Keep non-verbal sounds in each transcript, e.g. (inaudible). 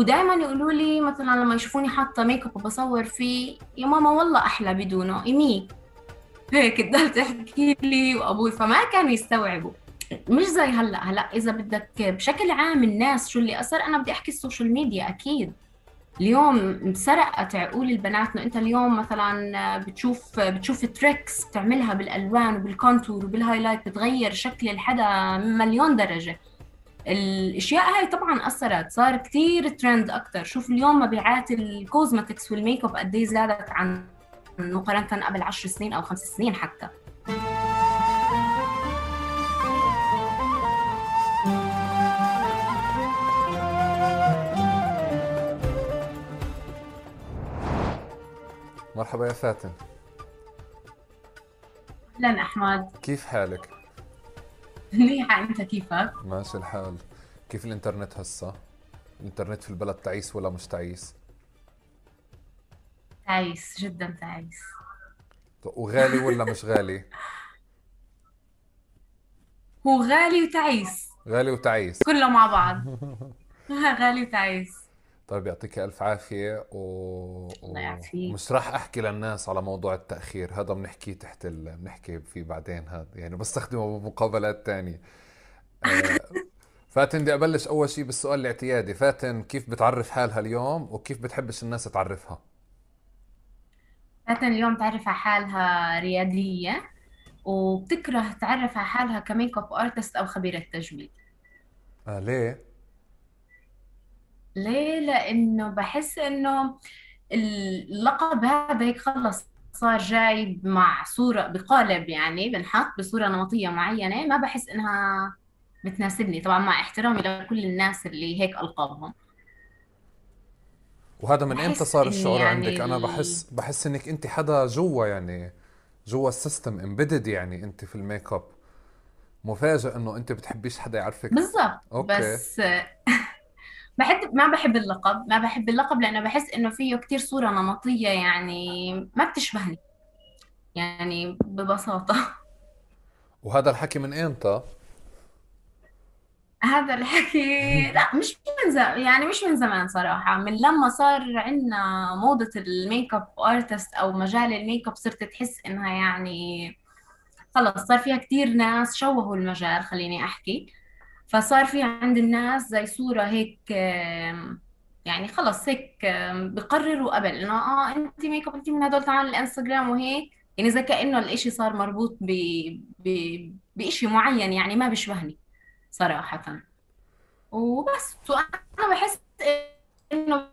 ودائما يقولوا لي مثلا لما يشوفوني حاطة ميك اب وبصور فيه يا ماما والله أحلى بدونه ايمي هيك تضل تحكي لي وأبوي فما كانوا يستوعبوا. مش زي هلأ. هلأ إذا بدك بشكل عام الناس شو اللي أثر أنا بدي أحكي ال social media أكيد. اليوم سرقت عقول البنات إنه أنت اليوم مثلا بتشوف بتشوف tricks بتعملها بالألوان وبال contour وبال highlight بتغير شكل الحدا مليون درجة. الأشياء هاي طبعا أثرت صار كثير ترند أكثر شوف اليوم مبيعات ال cosmetics وال makeup قد إيه زادت عن مقارنة قبل 10 سنين أو خمس سنين حتى. مرحبا يا فاتن. أهلا أحمد. كيف حالك؟ منيحة انت كيفك؟ ماشي الحال كيف الإنترنت هسا؟ الإنترنت في البلد تعيس ولا مش تعيس؟ تعيس جدا تعيس وغالي ولا مش غالي؟ هو غالي وتعيس غالي وتعيس كله مع بعض (laughs) (laughs) غالي وتعيس طيب يعطيك ألف عافية و... الله يعافيك. مش راح أحكي للناس على موضوع التأخير هذا بنحكيه تحت ال... بنحكي فيه بعدين هذا يعني بستخدمه بمقابلات تانية. آه، (laughs) فاتن بدي أبلش أول شيء بالسؤال الاعتيادي. فاتن كيف بتعرف حالها اليوم وكيف بتحبش الناس تعرفها؟ فاتن اليوم تعرف على حالها ريادية وبتكره تعرف على حالها كميك أب أرتست أو خبيرة تجميل. آه ليه؟ ليه؟ لأنه بحس إنه اللقب هذا هيك خلص صار جاي مع صورة بقالب يعني بنحط بصورة نمطية معينة ما بحس إنها بتناسبني. طبعا مع احترامي لكل الناس اللي هيك ألقابهم. وهذا من إمتى صار الشعور يعني عندك؟ أنا بحس بحس إنك أنت حدا جوا يعني جوا ال system embedded يعني أنت في الميك أب. مفاجئ إنه أنت بتحبيش حدا يعرفك. بالضبط. بس (laughs) بحب ما بحب اللقب ما بحب اللقب لأنه بحس إنه فيه كتير صورة نمطية يعني ما بتشبهني. يعني ببساطة. وهذا الحكي من إمتى؟ هذا الحكي لا مش من زمان يعني مش من زمان صراحة. من لما صار عندنا موضة ال makeup artist أو مجال الميك اب صرت تحس إنها يعني خلص صار فيها كتير ناس شوهوا المجال خليني أحكي. فصار في عند الناس زي صورة هيك يعني خلص هيك بقرروا قبل إنه آه انت ميك اب انت من هدول تعال الإنستغرام وهيك. يعني زي كأنه الإشي صار مربوط ب ب بشيء معين يعني ما بيشبهني صراحة. وبس وأنا بحس إنه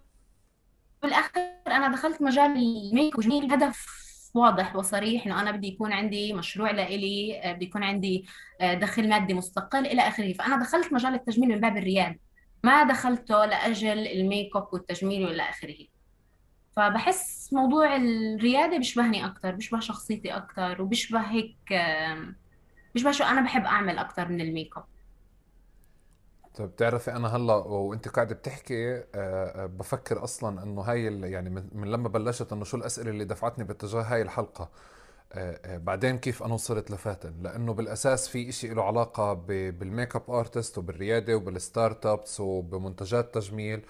بالآخر أنا دخلت مجال ال make up وجميل هدف واضح وصريح إنه أنا بدي يكون عندي مشروع لإلي آه، بدي يكون عندي آه، دخل مادي مستقل إلى آخره. فأنا دخلت مجال التجميل من باب الرياده ما دخلته لأجل ال make up والتجميل وإلى آخره. فبحس موضوع الريادة بيشبهني أكثر بيشبه شخصيتي أكثر وبيشبه هيك بيشبه شو أنا بحب أعمل أكثر من ال make up. طيب بتعرفي أنا هلأ وأنت قاعدة بتحكي آه، آه، بفكر أصلا إنه هاي يعني من لما بلشت إنه شو الأسئلة اللي دفعتني باتجاه هاي الحلقة. آه، بعدين كيف أنا وصلت لفاتن؟ لأنه بالأساس في إشي له علاقة بال make up artist وبالريادة وبال start ups وبمنتجات تجميل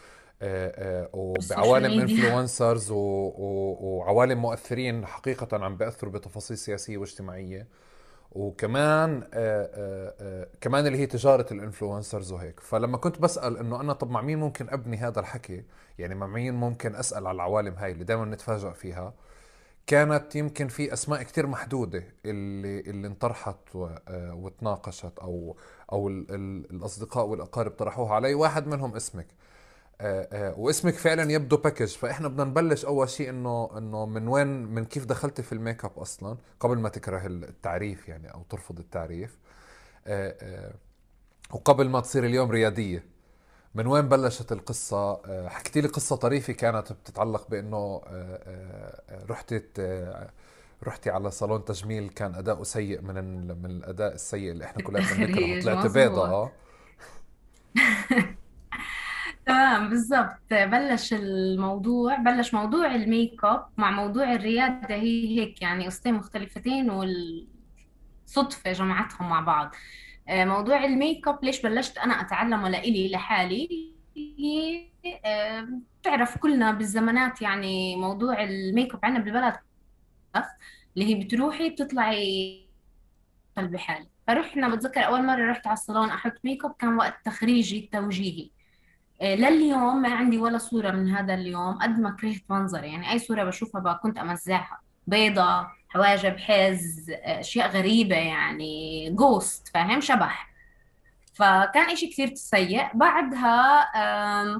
وبعوالم influencers وعوالم مؤثرين حقيقه عم بيأثروا بتفاصيل سياسية واجتماعية. وكمان آآ آآ كمان اللي هي تجارة ال influencers وهيك. فلما كنت بسأل إنه أنا طب مع مين ممكن أبني هذا الحكي؟ يعني مع مين ممكن أسأل على العوالم هاي اللي دائما نتفاجئ فيها؟ كانت يمكن في أسماء كتير محدودة اللي اللي انطرحت وتناقشت أو أو الأصدقاء والأقارب طرحوها علي. واحد منهم اسمك. آه، آه، واسمك فعلا يبدو package فإحنا بدنا نبلش أول شيء إنه إنه من وين من كيف دخلتي في ال make up أصلا قبل ما تكره التعريف يعني أو ترفض التعريف. آه، وقبل ما تصير اليوم ريادية. من وين بلشت القصة؟ حكيتي لي قصة طريفة كانت بتتعلق بأنه رحتي رحتي على صالون تجميل كان أداؤه سيء من من الأداء السيء اللي إحنا كلنا بنكرهه (laughs) طلعت بيضة. (laughs) تمام بالضبط. بلش الموضوع بلش موضوع ال make up مع موضوع الريادة. هي هيك يعني قصتين مختلفتين والصدفة جمعتهم مع بعض. آه، موضوع ال make up ليش بلشت أنا أتعلمه لإلي لحالي؟ آه، بتعرف كلنا بالزمانات يعني موضوع ال make up عندنا بالبلد اللي هي بتروحي بتطلعي قلبي حالي فرحنا بتذكر أول مرة رحت على الصالون أحط ميك أب كان وقت تخريجي التوجيهي. لليوم ما عندي ولا صورة من هذا اليوم قد ما كرهت منظري يعني أي صورة بشوفها بقى كنت أمزعها. بيضة حواجب حز آه، أشياء غريبة يعني ghost فاهم؟ شبح. فكان إشي كثير سيء. بعدها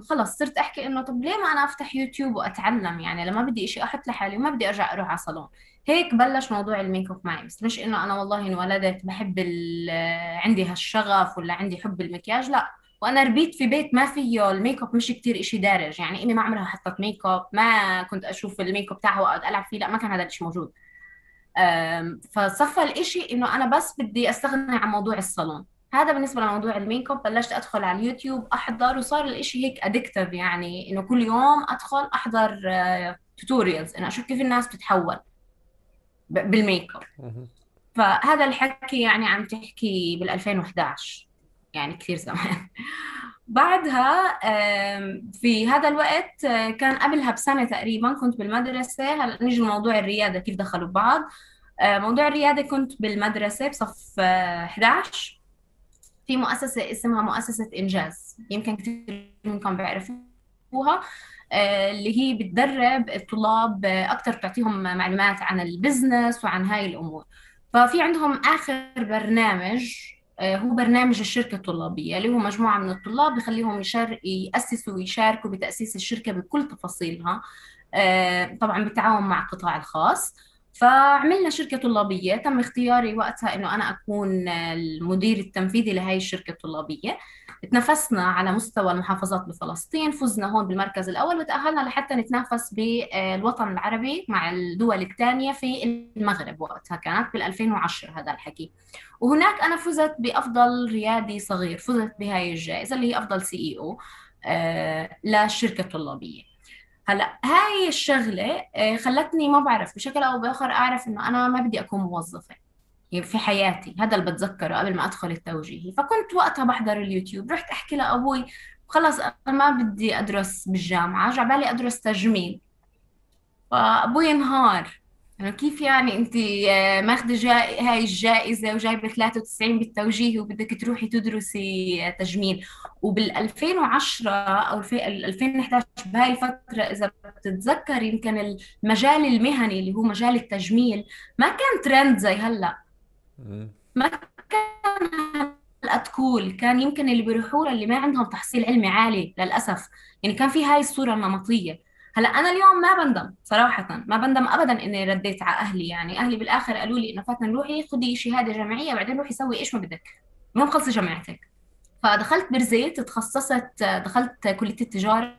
خلص صرت أحكي إنه طب ليه ما أنا أفتح يوتيوب وأتعلم؟ يعني لما بدي إشي أحط لحالي وما بدي أرجع أروح على صالون هيك بلش موضوع ال make up معي بس مش إنه أنا والله انولدت بحب ال- عندي هالشغف ولا عندي حب المكياج لا. وأنا ربيت في بيت ما فيه ال make up مش كتير إشي دارج يعني امي ما عمرها حطت make up ما كنت أشوف ال make up تاعها وأقعد ألعب فيه لا ما كان هذا الإشي موجود. فصفى الإشي إنه أنا بس بدي استغني عن موضوع الصالون. هذا بالنسبة لموضوع ال make up بلشت أدخل على اليوتيوب أحضر وصار الإشي هيك addictive يعني إنه كل يوم أدخل أحضر tutorials إنه أشوف كيف الناس بتتحول بال make up. فهذا الحكي يعني عم تحكي بال 2011 يعني كثير زمان. بعدها في هذا الوقت آه، كان قبلها بسنة تقريبا كنت بالمدرسة. هلأ نيجي لموضوع الريادة كيف دخلوا ببعض؟ آه، موضوع الريادة كنت بالمدرسة بصف آه، 11 في مؤسسة اسمها مؤسسة إنجاز يمكن كثير منكم بيعرفوها آه، اللي هي بتدرب الطلاب آه، أكثر بتعطيهم معلومات عن البزنس وعن هاي الأمور. ففي عندهم آخر برنامج آه، هو برنامج الشركة الطلابية اللي هو مجموعة من الطلاب بخليهم يشار يأسسوا ويشاركوا بتأسيس الشركة بكل تفاصيلها آه، طبعا بالتعاون مع القطاع الخاص. فعملنا شركة طلابية تم اختياري وقتها إنه أنا أكون المدير التنفيذي لهي الشركة الطلابية. تنافسنا على مستوى المحافظات بفلسطين فزنا هون بالمركز الأول وتأهلنا لحتى نتنافس بالوطن العربي مع الدول الثانية في المغرب وقتها كانت بال 2010 هذا الحكي. وهناك أنا فزت بأفضل ريادي صغير فزت بهاي الجائزة اللي هي أفضل سي إي أو للشركة الطلابية هلا هاي الشغلة آه، خلتني ما بعرف بشكل أو بآخر أعرف إنه أنا ما بدي أكون موظفة. يعني في حياتي هذا اللي بتذكره قبل ما أدخل التوجيهي. فكنت وقتها بحضر اليوتيوب رحت أحكي لأبوي خلص أنا ما بدي أدرس بالجامعة جعبالي أدرس تجميل. فأبوي انهار. يعني كيف يعني أنت آه، ماخذة جاي هاي الجائزة وجايبة 93 بالتوجيه وبدك تروحي تدرسي تجميل. وبال 2010 أو الف- ال 2011 بهاي الفترة إذا بتتذكر يمكن المجال المهني اللي هو مجال التجميل ما كان ترند زي هلأ. ما كان هالقد كول كان يمكن اللي بيروحوا اللي ما عندهم تحصيل علمي عالي للأسف. يعني كان في هاي الصورة النمطية. هلأ أنا اليوم ما بندم صراحة. ما بندم أبدا إني رديت على أهلي. يعني أهلي بالآخر قالوا لي إنه فاتن روحي خدي شهادة جامعية بعدين روحي سوي إيش ما بدك. المهم خلصي جامعتك فدخلت برزيت تخصصت دخلت كلية التجارة.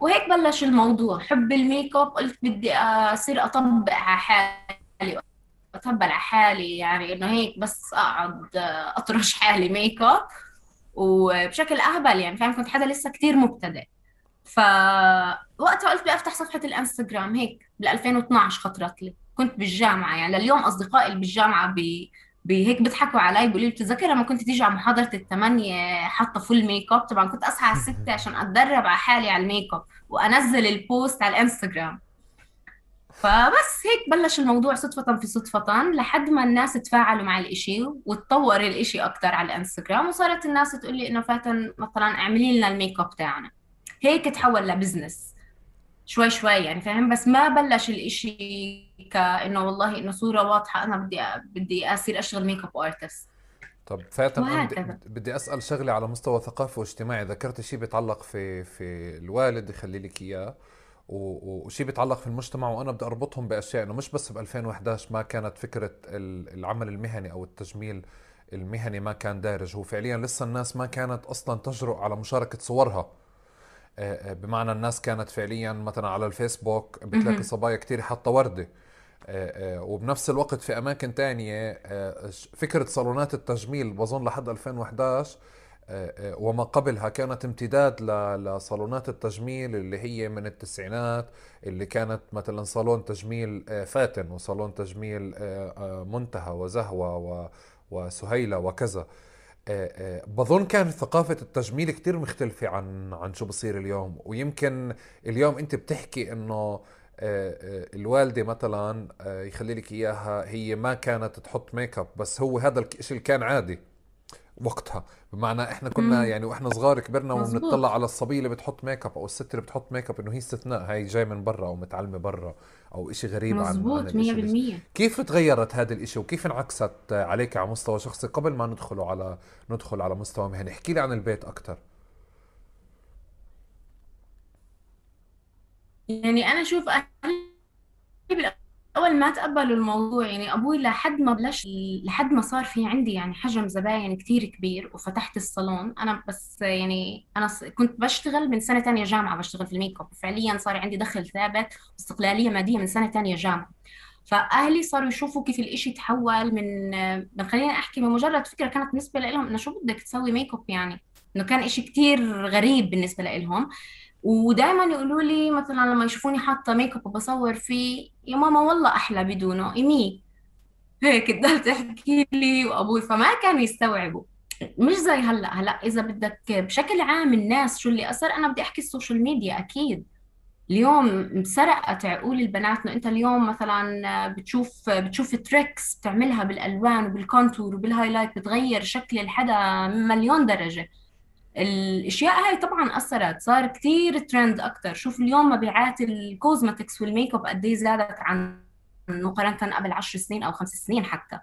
وهيك بلش الموضوع. حب ال make up قلت بدي أصير أطبق على حالي. أطبق على حالي يعني إنه هيك بس أقعد أطرش حالي make up وبشكل أهبل يعني فاهم؟ كنت حدا لسه كتير مبتدئ. فوقتها قلت بدي أفتح صفحة الإنستغرام هيك بال 2012 خطرت لي. كنت بالجامعة يعني لليوم أصدقائي اللي بالجامعة بي بهيك بيضحكوا علي بيقولوا لي بتتذكر لما كنت تيجي على محاضرة الثمانية حاطة full make up طبعا كنت أصحى على الستة عشان أتدرب على حالي على ال make up وأنزل ال post على الإنستغرام. فبس هيك بلش الموضوع صدفة في صدفة لحد ما الناس تفاعلوا مع الإشي وتطور الإشي أكتر على الإنستغرام وصارت الناس تقول لي إنه فاتن مثلا اعملي لنا ال make up تاعنا. هيك تحول ل business. شوي شوي يعني فاهم؟ بس ما بلش الإشي كأنه والله إنه صورة واضحة أنا بدي بدي أصير أشتغل make up artist. طب فاتن أنا بدي, أسأل شغله على مستوى ثقافي واجتماعي. ذكرت شيء بيتعلق في في الوالد يخلي لك إياه. وشيء بيتعلق في المجتمع وأنا بدي أربطهم بأشياء إنه مش بس ب 2011 ما كانت فكرة ال- العمل المهني أو التجميل المهني ما كان دارج. هو فعليا لسه الناس ما كانت أصلا تجرؤ على مشاركة صورها. آه، آه، بمعنى الناس كانت فعليا مثلا على الفيسبوك بتلاقي. صبايا كتير حاطه وردة. آه، وبنفس الوقت في أماكن تانية فكرة صالونات التجميل بظن لحد 2011 آه، آه، وما قبلها كانت امتداد لصالونات التجميل اللي هي من التسعينات اللي كانت مثلا صالون تجميل آه، فاتن وصالون تجميل آه، آه، منتهى وزهوة وسهيلة وكذا. بظن كان ثقافة التجميل كتير مختلفة عن عن شو بصير اليوم. ويمكن اليوم أنت بتحكي إنه الوالدة مثلا يخلي لك إياها هي ما كانت تحط ميك أب بس هو هذا الشيء اللي كان عادي. وقتها. بمعنى إحنا كنا امم يعني وإحنا صغار كبرنا وبنطلع على الصبيه اللي بتحط make up أو الست اللي بتحط make up إنه هي استثناء هاي جاي من برا أو متعلمة برا أو إشي غريب عن عن اللي بالمية. كيف تغيرت هذا الإشي وكيف انعكست عليك على مستوى شخصي قبل ما ندخله على ندخل على مستوى مهني؟ احكي لي عن البيت أكثر يعني أنا أشوف أهلي بالأول ما تقبلوا الموضوع يعني أبوي لحد ما بلش لحد ما صار في عندي يعني حجم زباين كتير كبير وفتحت الصالون. أنا بس يعني أنا ص- كنت بشتغل من سنة تانية جامعة بشتغل في ال make up. فعليا صار عندي دخل ثابت واستقلالية مادية من سنة تانية جامعة. فأهلي صاروا يشوفوا كيف الإشي تحول من من خليني أحكي من مجرد فكرة كانت بالنسبة لهم إنه شو بدك تسوي make up يعني؟ إنه كان إشي كتير غريب بالنسبة لهم. ودائما يقولوا لي مثلا لما يشوفوني حاطة make up وبصور فيه يا ماما والله أحلى بدونه ايمي هيك تضل تحكي لي وأبوي. فما كانوا يستوعبوا. مش زي هلأ. هلأ إذا بدك بشكل عام الناس شو اللي أثر أنا بدي أحكي ال social media أكيد. اليوم سرقت عقول البنات إنه أنت اليوم مثلا بتشوف بتشوف tricks بتعملها بالألوان وبال contour وبال highlight بتغير شكل الحدا مليون درجة. الأشياء هاي طبعا أثرت صار كتير ترند أكتر. شوف اليوم مبيعات ال cosmetics والميك اب قد إيه زادت عن مقارنة قبل 10 سنين أو خمس سنين حتى.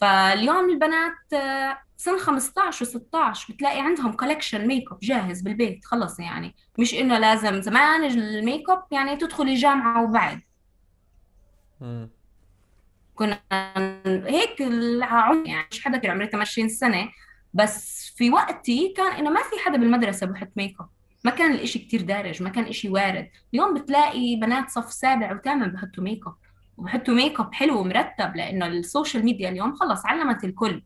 فاليوم البنات آه، سن 15 و16 بتلاقي عندهم collection makeup جاهز بالبيت خلص يعني. مش إنه لازم زمان الميك اب يعني تدخلي جامعة وبعد. كنا هيك العمر يعني مش حدا كان عمري 28 سنة. بس في وقتي كان إنه ما في حدا بالمدرسة بحط ميك اب ما كان الإشي كتير دارج ما كان إشي وارد. اليوم بتلاقي بنات صف سابع وثامن بحطوا ميك اب وبحطوا ميك اب حلو ومرتب لإنه ال social media اليوم خلص علمت الكل.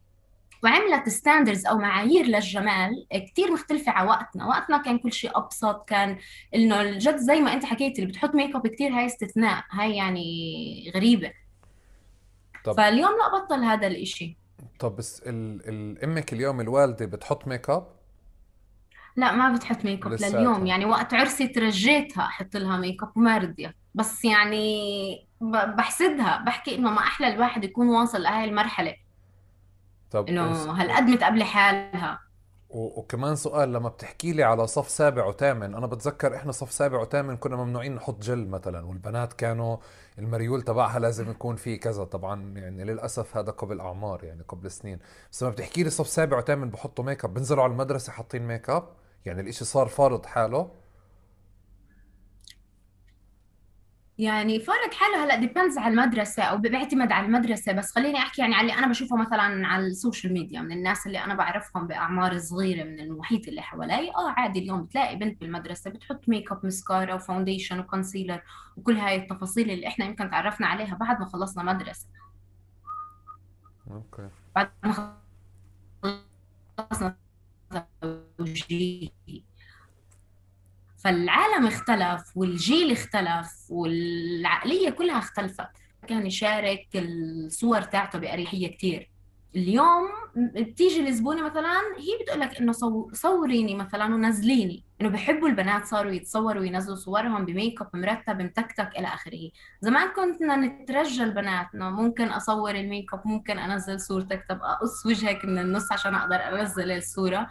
وعملت standards أو معايير للجمال كتير مختلفة على وقتنا. وقتنا كان كل شيء أبسط كان عن جد زي ما أنت حكيت اللي بتحط ميك اب كتير هاي استثناء هاي يعني غريبة. طب فاليوم لا بطل هذا الإشي. طب بس ال... ال... أمك اليوم الوالدة بتحط ميك اب لا ما بتحط ميك اب لليوم. يعني وقت عرسي ترجيتها أحط لها ميك اب وما رضيت بس يعني ب- بحسدها. بحكي إنه ما أحلى الواحد يكون واصل لهي المرحلة. طب إنه. هالقد متقبلة حالها. وكمان سؤال لما بتحكي لي على صف سابع وثامن أنا بتذكر إحنا صف سابع وثامن كنا ممنوعين نحط جل مثلا والبنات كانوا المريول تبعها لازم يكون فيه كذا. طبعا يعني للأسف هذا قبل أعمار يعني قبل سنين. بس لما بتحكي لي صف سابع وثامن بحطوا ميك اب بنزلوا على المدرسة حاطين ميك اب يعني الإشي صار فارض حاله؟ يعني فارض حاله هلأ depends على المدرسة أو بيعتمد على المدرسة. بس خليني أحكي يعني على اللي أنا بشوفه مثلا على ال social media. من الناس اللي أنا بعرفهم بأعمار صغيرة من المحيط اللي حوالي آه عادي اليوم بتلاقي بنت بالمدرسة بتحط makeup mascara و foundation و concealer وكل هاي التفاصيل اللي إحنا يمكن تعرفنا عليها بعد ما خلصنا مدرسة. Okay. بعد ما خلصنا فالعالم اختلف والجيل اختلف والعقلية كلها اختلفت. كان يشارك الصور تاعته بأريحية كتير. اليوم بتيجي الزبونة مثلا هي بتقول لك إنه صو- صوريني مثلا ونزليني. إنه بحبوا البنات صاروا يتصوروا وينزلوا صورهم بميك اب مرتب متكتك إلى آخره. زمان كنا نترجى البنات انه ممكن أصور الميك اب ممكن أنزل صورتك طب أقص وجهك من النص عشان أقدر أنزل الصورة.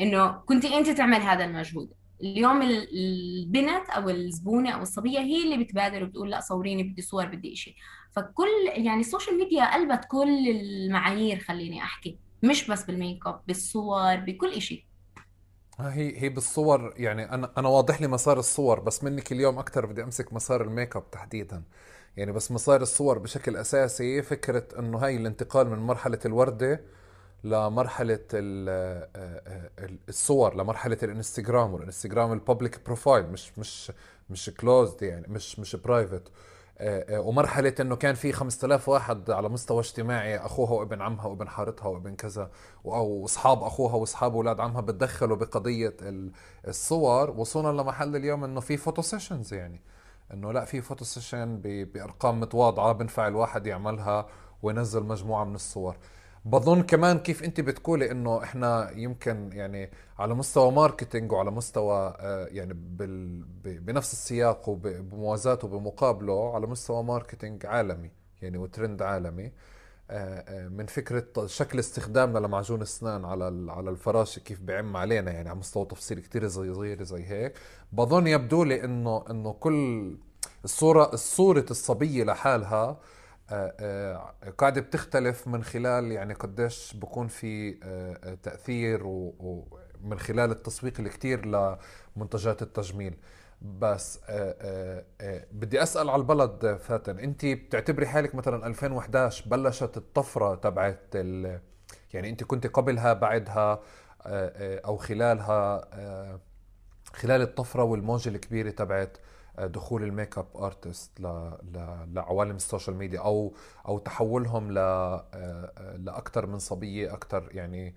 إنه كنتي انت تعمل هذا المجهود. اليوم ال- البنت أو الزبونة أو الصبية هي اللي بتبادر وبتقول لا صوريني بدي صور بدي إشي. فكل يعني ال social media قلبت كل المعايير خليني أحكي. مش بس بالميك أب بالصور بكل إشي. ها هي هي بالصور يعني أنا أنا واضح لي مسار الصور بس منك اليوم أكثر بدي أمسك مسار الميك أب تحديدا. يعني بس مسار الصور بشكل أساسي فكرة إنه هاي الانتقال من مرحلة الوردة لمرحلة آه، آه، الصور لمرحلة الانستغرام والانستغرام ال public profile مش مش مش closed يعني مش مش private ومرحلة إنه كان في 5000 واحد على مستوى اجتماعي أخوها وابن عمها وابن حارتها وابن كذا أو أصحاب أخوها وأصحاب أولاد عمها بتدخلوا بقضية ال- الصور. وصولا لمحل اليوم إنه في photo sessions يعني إنه لا في photo session بأرقام متواضعة بنفع الواحد يعملها وينزل مجموعة من الصور. بظن كمان كيف انت بتقولي انه إحنا يمكن يعني على مستوى marketing وعلى مستوى آه، يعني بال بنفس السياق وبموازاته وبمقابله على مستوى marketing عالمي يعني وترند عالمي. آه، آه، من فكرة شكل استخدامنا لمعجون السنان على على الفراشة كيف بيعم علينا يعني على مستوى تفصيل كتير زي صغير زي هيك. بظن يبدو لي انه انه كل الصورة الصورة الصبية لحالها آه، قاعدة بتختلف من خلال يعني قديش بكون في تأثير ومن خلال التسويق الكتير لمنتجات التجميل. بس آه آه آه بدي أسأل على البلد فاتن أنت بتعتبري حالك مثلا 2011 بلشت الطفرة تبعت يعني أنت كنت قبلها بعدها آه، آه، أو خلالها آه، خلال الطفرة والموجة الكبيرة تبعت دخول ال makeup artist لعوالم ال social media أو أو تحولهم ل لاكثر من صبية أكثر يعني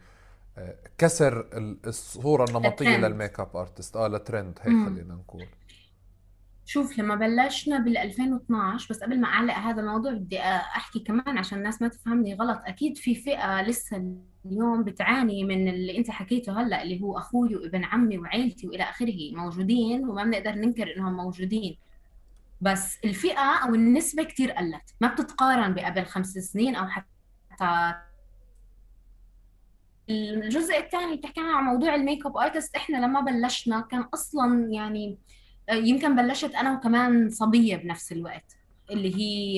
كسر الصورة النمطية لل makeup artist آه لترند هيك خلينا نقول. شوف لما بلشنا بال 2012 بس قبل ما أعلق هذا الموضوع بدي أحكي كمان عشان الناس ما تفهمني غلط. أكيد في فئة لسه اليوم بتعاني من اللي انت حكيته هلا اللي هو أخوي وابن عمي وعيلتي وإلى آخره موجودين وما بنقدر ننكر إنهم موجودين. بس الفئة أو النسبة كثير قلت ما بتتقارن بقبل خمس سنين أو حتى. الجزء الثاني بتحكي عن موضوع ال makeup artist إحنا لما بلشنا كان أصلا يعني يمكن بلشت أنا وكمان صبية بنفس الوقت. اللي هي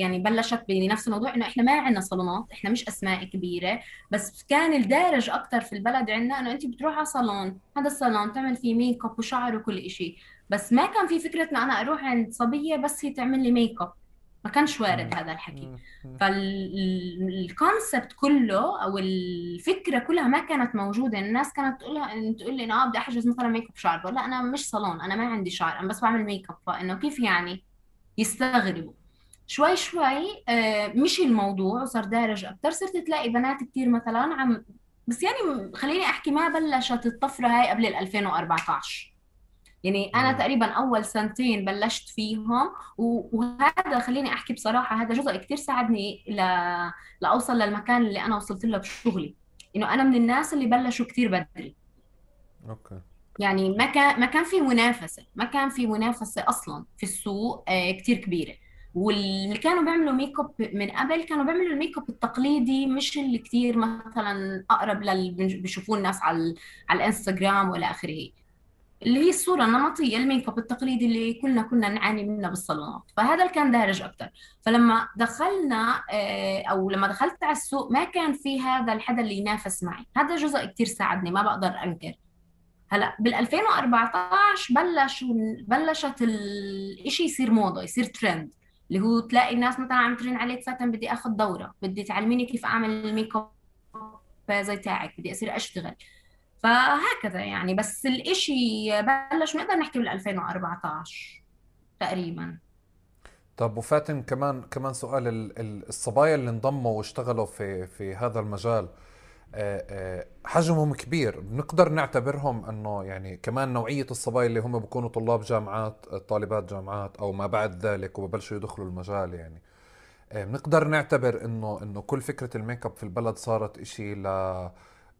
يعني بلشت بنفس الموضوع إنه إحنا ما عندنا صالونات إحنا مش أسماء كبيرة بس كان الدارج أكثر في البلد عندنا إنه انت بتروح على صالون هذا الصالون تعمل فيه ميك اب وشعر وكل شيء بس ما كان في فكرة إنه أنا أروح عند صبية بس هي تعمل لي ميك اب ما كانش وارد هذا الحكي. فال concept كله أو الفكرة كلها ما كانت موجودة. الناس كانت تقولها تقول لي آه بدي أحجز مثلا ميك اب شعر. بقول لا أنا مش صالون أنا ما عندي شعر أنا بس بعمل ميك اب فإنه كيف يعني؟ يستغربوا. شوي شوي آه، مشي الموضوع وصار دارج أكثر صرت تلاقي بنات كثير مثلا عم بس يعني خليني أحكي ما بلشت الطفرة هاي قبل 2014 يعني أنا تقريبا أول سنتين بلشت فيهم وهذا خليني أحكي بصراحة هذا جزء كثير ساعدني ل... لأوصل للمكان اللي أنا وصلت له بشغلي. إنه أنا من الناس اللي بلشوا كثير بدري. أوكي. يعني ما كان ما كان في منافسة ما كان في منافسة أصلا في السوق آه، كثير كبيرة. واللي كانوا بيعملوا make up من قبل كانوا بيعملوا ال make up التقليدي مش اللي كثير مثلا أقرب للي بيشوفوه الناس على على الإنستغرام وإلى آخره. اللي هي الصورة النمطية ال make up التقليدي اللي كلنا كنا نعاني منه بالصالونات. فهذا اللي كان دارج أكثر فلما دخلنا آه، أو لما دخلت على السوق ما كان في هذا الحدا اللي ينافس معي. هذا جزء كثير ساعدني ما بقدر أنكر. هلا بال 2014 بلش بلشت الشيء يصير موضة يصير ترند اللي هو تلاقي الناس مثلا عم ترن عليك فاتن بدي آخذ دورة بدي تعلميني كيف أعمل ال make up زي تاعك بدي أصير أشتغل. فهكذا يعني بس الإشي بلش نقدر نحكي بال 2014 تقريبا. طب وفاتن كمان كمان سؤال الصبايا اللي انضموا واشتغلوا في في هذا المجال حجمهم كبير. بنقدر نعتبرهم إنه يعني كمان نوعية الصبايا اللي هم بيكونوا طلاب جامعات طالبات جامعات أو ما بعد ذلك وببلشوا يدخلوا المجال يعني. آه، بنقدر نعتبر إنه إنه كل فكرة الميك اب في البلد صارت إشي ل آه،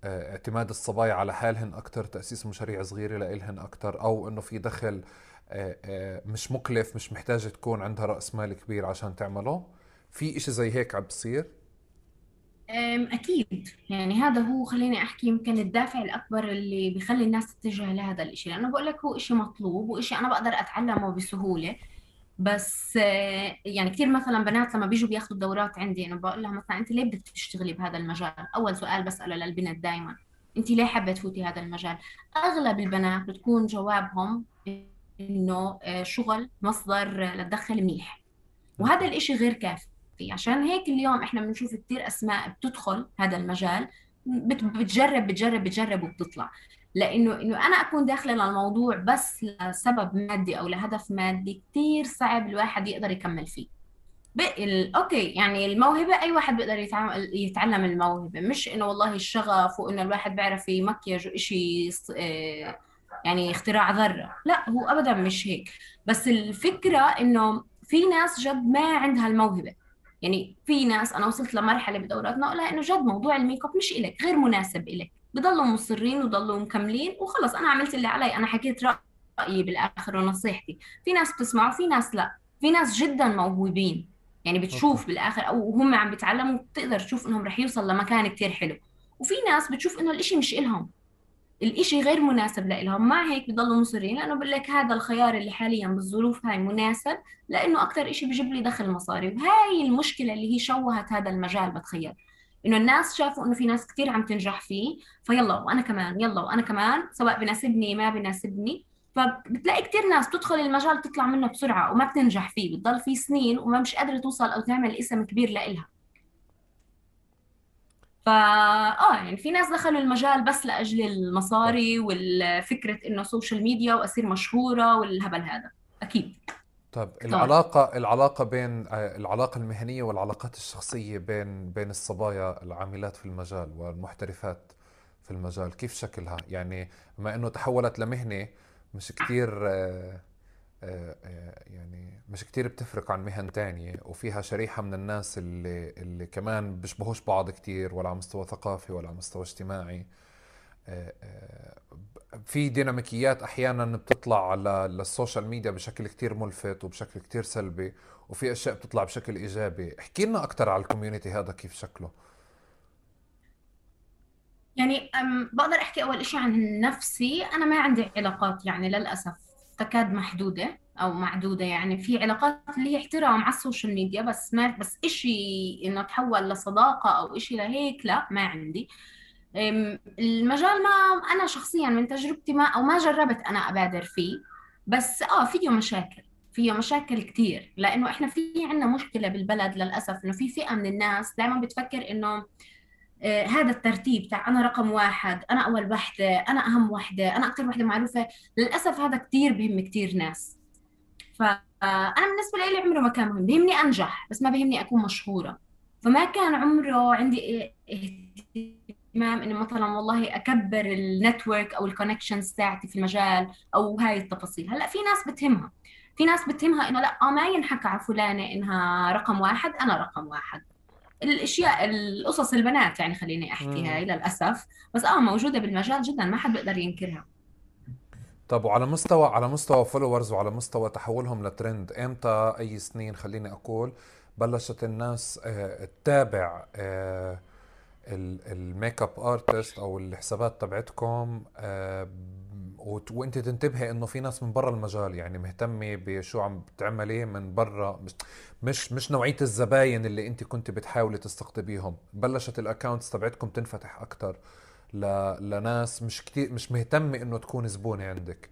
اعتماد الصبايا على حالهن أكثر تأسيس مشاريع صغيرة لإلهن أكثر أو إنه في دخل آه، آه، مش مكلف مش محتاجة تكون عندها رأس مال كبير عشان تعمله. في إشي زي هيك عم بصير. أكيد. يعني هذا هو خليني أحكي يمكن الدافع الأكبر اللي بيخلي الناس تتجه لهذا الإشي. لأنه بقول لك هو إشي مطلوب وإشي أنا بقدر أتعلمه بسهولة. بس آه، يعني كثير مثلا بنات لما بيجوا بياخذوا دورات عندي أنا بقول لها مثلا أنت ليه بدك تشتغلي بهذا المجال؟ أول سؤال بسأله للبنت دائما أنت ليه حابه تفوتي هذا المجال؟ أغلب البنات بتكون جوابهم إنه آه، شغل مصدر لتدخل منيح. وهذا الإشي غير كافي. عشان هيك اليوم إحنا بنشوف كثير أسماء بتدخل هذا المجال بتجرب بتجرب بتجرب وبتطلع. لإنه إنه أنا أكون داخلة للموضوع بس لسبب مادي أو لهدف مادي كثير صعب الواحد يقدر يكمل فيه. ال... أوكي يعني الموهبة أي واحد بيقدر يتعلم الموهبة. مش إنه والله الشغف وإنه الواحد بيعرف يمكيج وشيء آه، يعني اختراع ذرة. لا هو ابدا مش هيك. بس الفكرة إنه في ناس جد ما عندها الموهبة. يعني في ناس أنا وصلت لمرحلة بدوراتنا لا إنه جد موضوع الميك اب مش إلك غير مناسب إلك. بضلوا مصرين وضلوا مكملين وخلص أنا عملت اللي علي أنا حكيت رأيي بالآخر ونصيحتي. في ناس بتسمع وفي ناس لا. في ناس جدا موهوبين. يعني بتشوف بالآخر أو هم عم بيتعلموا بتقدر تشوف إنهم رح يوصل لمكان كتير حلو. وفي ناس بتشوف إنه الإشي مش إلهم. الإشي غير مناسب لإلهم. مع هيك بضلوا مصرين لأنه بقول لك هذا الخيار اللي حاليا بالظروف هاي مناسب لأنه أكثر إشي بيجيب لي دخل مصاري. وهاي المشكلة اللي هي شوهت هذا المجال بتخيل. إنه الناس شافوا إنه في ناس كثير عم تنجح فيه فيلا وأنا كمان يلا وأنا كمان سواء بناسبني ما بناسبني. فبتلاقي كثير ناس بتدخل المجال تطلع منه بسرعة وما بتنجح فيه بتضل فيه سنين وما مش قادرة توصل أو تعمل اسم كبير لإلها. فا آه يعني في ناس دخلوا المجال بس لأجل المصاري والفكرة إنه social media واصير مشهورة والهبل هذا. أكيد. طب طبعا العلاقة العلاقة بين آه، العلاقة المهنية والعلاقات الشخصية بين بين الصبايا العاملات في المجال والمحترفات في المجال كيف شكلها؟ يعني بما إنه تحولت لمهنة مش آه، آه، يعني مش كتير بتفرق عن مهن تانية وفيها شريحة من الناس اللي اللي كمان بيشبهوش بعض كتير ولا على مستوى ثقافي ولا على مستوى اجتماعي. آه، آه، في ديناميكيات أحيانا بتطلع على لل social media بشكل كتير ملفت وبشكل كتير سلبي وفي أشياء بتطلع بشكل إيجابي. احكي لنا أكثر على ال community هذا كيف شكله. يعني بقدر أحكي أول شيء عن نفسي. أنا ما عندي علاقات يعني للأسف تكاد محدودة أو معدودة يعني في علاقات اللي هي احترام على ال social media بس ما بس إشي إنه تحول لصداقة أو إشي لهيك لا ما عندي. المجال ما أنا شخصيا من تجربتي ما أو ما جربت أنا أبادر فيه بس آه فيه مشاكل فيه مشاكل كتير لأنه إحنا في عندنا مشكلة بالبلد للأسف إنه في فئة من الناس دائما بتفكر إنه هذا الترتيب تاع أنا رقم واحد أنا أول وحدة أنا أهم وحدة أنا أكثر وحدة معروفة للأسف هذا كتير بهم كتير ناس. فانا بالنسبة لي عمره ما كان مهم بيهمني أنجح بس ما بيهمني أكون مشهورة. فما كان عمره عندي اهتمام انه مثلا والله أكبر ال network أو ال connections تاعتي في المجال أو هاي التفاصيل. هلأ في ناس بتهمها في ناس بتهمها إنه لأ آه ما ينحكى على فلانة إنها رقم واحد أنا رقم واحد. الأشياء القصص البنات يعني خليني احكي هاي للأسف. بس آه موجودة بالمجال جدا ما حد بيقدر ينكرها. طب وعلى مستوى على مستوى followers وعلى مستوى تحولهم لترند إمتى أي سنين؟ خليني أقول بلشت الناس آه، تتابع ال- ال make up artist أو الحسابات تبعتكم آه، وانت تنتبهي انه في ناس من برا المجال يعني مهتمة بشو عم بتعملي من برا مش مش مش نوعية الزباين اللي انت كنت بتحاولي تستقطبيهم. بلشت ال accounts تبعتكم تنفتح أكتر ل... لناس مش كتير مش مهتمة انه تكون زبونة عندك.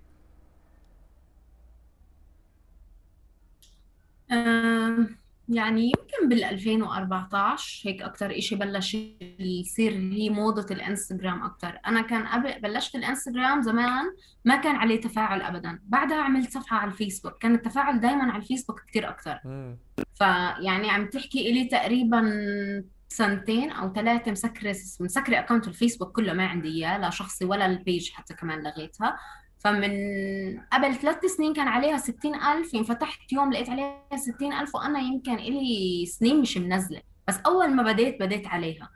آم، يعني يمكن بال 2014 هيك أكتر إشي بلش يصير هي موضة الإنستغرام أكتر. أنا كان قبل بلشت الإنستغرام زمان ما كان عليه تفاعل أبدا. بعدها عملت صفحة على الفيسبوك. كان التفاعل دايما على الفيسبوك أكتر. امم فيعني عم تحكي إلي تقريبا سنتين أو ثلاثة مسكرة مسكرة account الفيسبوك كله ما عندي إياه لا شخصي ولا ال page حتى كمان لغيتها. فمن قبل ثلاث سنين كان عليها ستين ألف يوم فتحت يوم لقيت عليها ستين ألف وأنا يمكن إلي سنين مش منزلة. بس أول ما بديت بديت عليها.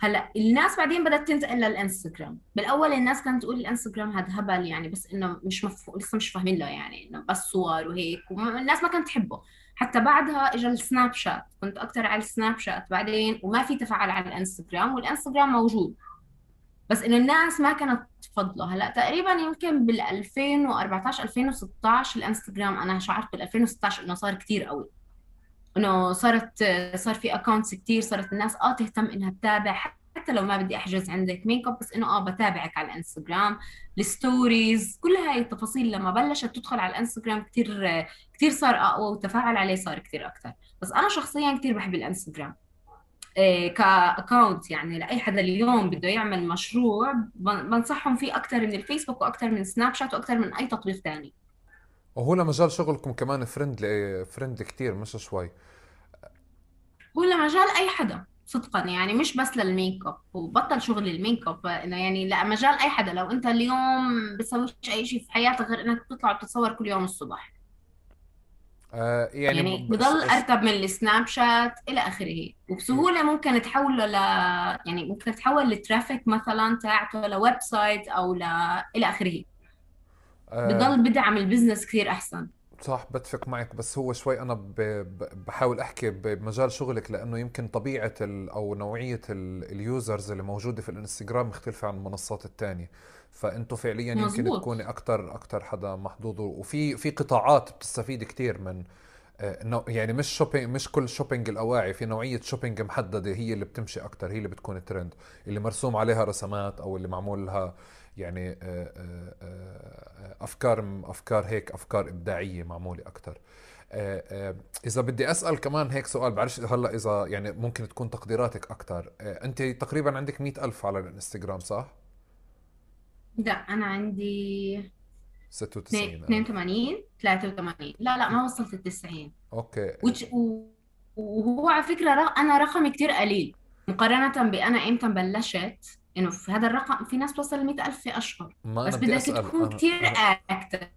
هلأ الناس بعدين بدأت تنتقل للإنستغرام. بالأول الناس كانت تقول الإنستغرام هذا هبل يعني بس إنه مش مفهوم لسه مش فاهمين له يعني إنه بس صور وهيك. والناس ما كانت تحبه. حتى بعدها اجى السناب شات. كنت أكثر على السناب شات بعدين وما في تفاعل على الإنستغرام والإنستغرام موجود. بس انه الناس ما كانت تفضله هلأ تقريبا يمكن بال 2014 2016 الانستغرام أنا شعرت بال 2016 إنه صار كتير قوي. إنه صارت صار في accounts كتير صارت الناس آه تهتم إنها تتابع حتى لو ما بدي أحجز عندك make up بس إنه آه بتابعك على الانستغرام ال stories كل هاي التفاصيل لما بلشت تدخل على الانستغرام كتير كتير صار أقوى والتفاعل عليه صار كتير أكثر بس أنا شخصيا كتير بحب الانستغرام ك account يعني لأي حدا اليوم بده يعمل مشروع بن- بنصحهم فيه أكثر من الفيسبوك وأكثر من سناب شات وأكثر من أي تطبيق تاني. وهو لمجال شغلكم كمان friendly friendly كتير مش شوي. هو لمجال أي حدا صدقا. يعني مش بس لل make up وبطل شغل ال make up. إنه يعني لا مجال أي حدا. لو أنت اليوم بتسويش أي شيء في حياتك غير إنك تطلع وتتصور كل يوم الصبح. آه يعني يعني بضل أركب من السناب شات إلى آخره وبسهولة ممكن تحوله ل يعني ممكن تحول ال traffic مثلا تاعته ل website أو ل إلى آخره آه بضل بدعم ال business كثير أحسن صح بتفق معك بس هو شوي أنا. بحاول أحكي بمجال شغلك لأنه يمكن طبيعة. أو نوعية ال... ال users اللي موجودة في الإنستغرام مختلفة عن المنصات الثانية فأنتوا فعليا يمكن مزبوط تكوني أكثر أكثر حدا محظوظ. وفي في قطاعات بتستفيد كثير من آه، يعني مش shopping مش كل shopping الأواعي في نوعية shopping محددة هي اللي بتمشي أكثر هي اللي بتكون ترند اللي مرسوم عليها رسمات أو اللي معمول لها يعني آه، آه، أفكار أفكار هيك أفكار إبداعية معمولة أكثر إذا بدي أسأل كمان هيك سؤال بعرفش هلأ إذا يعني ممكن تكون تقديراتك أكثر أنت تقريبا عندك مئة ألف على الإنستغرام صح؟ لا أنا عندي 96 ألف 82 83 لا لا ما وصلت ال 90 أوكي. which و- وهو على فكرة ر- أنا رقمي كتير قليل. مقارنة بأنا إمتى بلشت إنه في هذا الرقم في ناس توصل ل 100 ألف في أشهر. ما بس أنا بدك تكون أنا كتير أنا active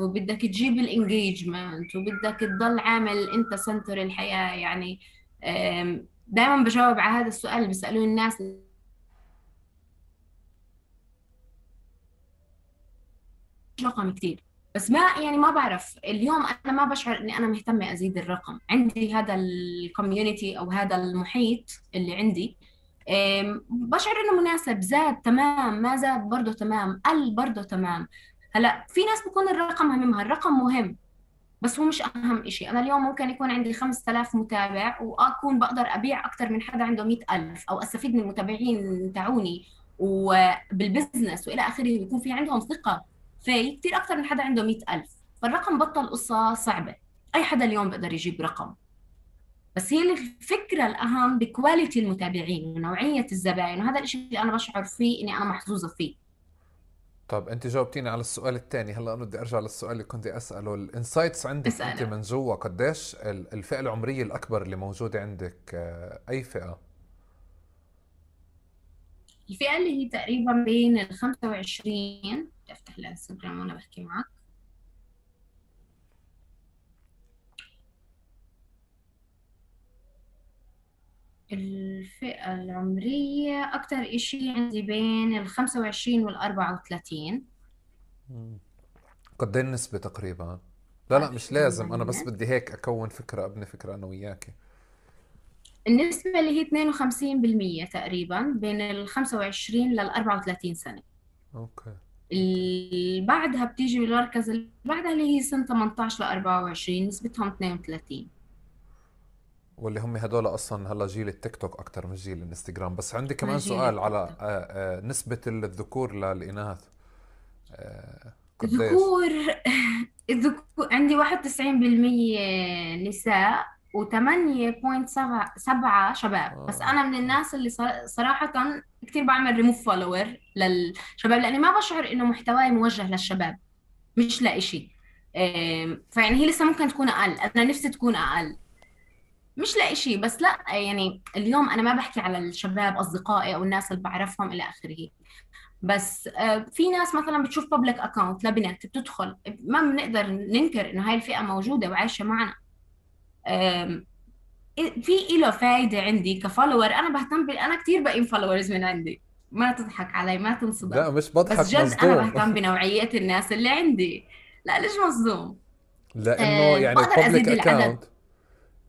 وبدك تجيب ال engagement وبدك تضل عامل انت center الحياة يعني دائما بجاوب على هذا السؤال اللي بيسألوه الناس رقم كتير. بس ما يعني ما بعرف. اليوم أنا ما بشعر إني أنا مهتمة أزيد الرقم. عندي هذا الكوميونتي أو هذا المحيط اللي عندي بشعر إنه مناسب. زاد تمام. ما زاد برضه تمام. قل برضه تمام. هلأ في ناس بكون الرقم هممها الرقم مهم بس هو مش أهم إشي. أنا اليوم ممكن يكون عندي 5000 متابع وأكون بقدر أبيع أكثر من حدا عنده 100000 أو أستفيد من المتابعين تاعوني وبال business وإلى آخره. يكون في عندهم ثقة. في كثير أكثر من حدا عنده 100000 فالرقم بطل قصة صعبة. أي حدا اليوم بيقدر يجيب رقم. بس هي الفكرة الأهم ب quality المتابعين ونوعية الزباين وهذا الشيء اللي أنا بشعر فيه إني أنا محظوظة فيه. طب أنت جاوبتيني على السؤال الثاني. هلأ أنا بدي أرجع للسؤال اللي كنت أسأله. ال insights عندك أنت اساله من جوا قديش ال- الفئة العمرية الأكبر اللي موجودة عندك؟ آه، أي فئة؟ الفئة اللي هي تقريبا بين ال 25 بدي افتح الانستغرام وأنا بحكي معك الفئة العمرية أكتر إشي عندي بين ال 25 وال 34 مم. قد إيه النسبة تقريبا؟ لا لا مش لازم أنا بس بدي هيك أكون فكرة أبني فكرة أنا وياكي. النسبة اللي هي 52% تقريبا بين ال 25 لل 34 سنة. okay. بعدها بتيجي بالمركز اللي بعدها اللي هي سن 18 ل 24 نسبتهم 32 واللي هم هدول أصلا هلا جيل التيك توك أكثر من جيل الإنستغرام. بس عندي كمان سؤال على آه، آه، نسبة الذكور للإناث. آه، الذكور الذكور عندي 91% نساء و8.7 شباب. بس أنا من الناس اللي صر- صراحة كثير بعمل ريموف فولور للشباب لأني ما بشعر إنه محتواي موجه للشباب مش لإشي. فيعني هي لسه ممكن تكون أقل أنا نفسي تكون أقل. مش لإشي بس لا يعني اليوم أنا ما بحكي على الشباب أصدقائي أو الناس اللي بعرفهم إلى آخره. بس آه، في ناس مثلا بتشوف public account لبنت بتدخل ما بنقدر ننكر إنه هاي الفئة موجودة وعايشة معنا. في إله فايدة عندي ك follower أنا بهتم. أنا كتير بقيم followers من عندي. ما تضحك علي ما تنصدم. لا مش بس بضحك جد أنا مصدوم. بهتم بنوعية الناس اللي عندي. لا ليش مصدوم؟ لأنه أه يعني العدد account.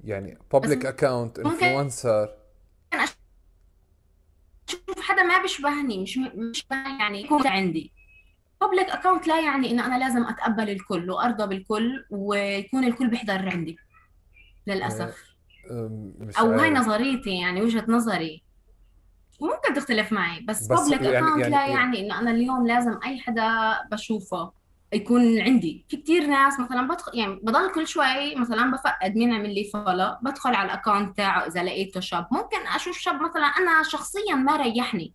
يعني بس public account ممكن influencer. أشوف حدا ما بيشبهني مش مش يعني يكون عندي. public account لا يعني إنه أنا لازم أتقبل الكل وأرضى بالكل ويكون الكل بيحضر عندي. آه، للاسف مش أو هاي نظريتي يعني وجهة نظري. ممكن تختلف معي بس بس public يعني account يعني لا يعني إنه أنا اليوم لازم أي حدا بشوفه يكون عندي. في كتير ناس مثلا بدخل يعني بضل كل شوي مثلا بفقد مين عمل لي follow بدخل على ال account تاعه إذا لقيته شاب. ممكن أشوف شاب مثلا أنا شخصيا ما ريحني.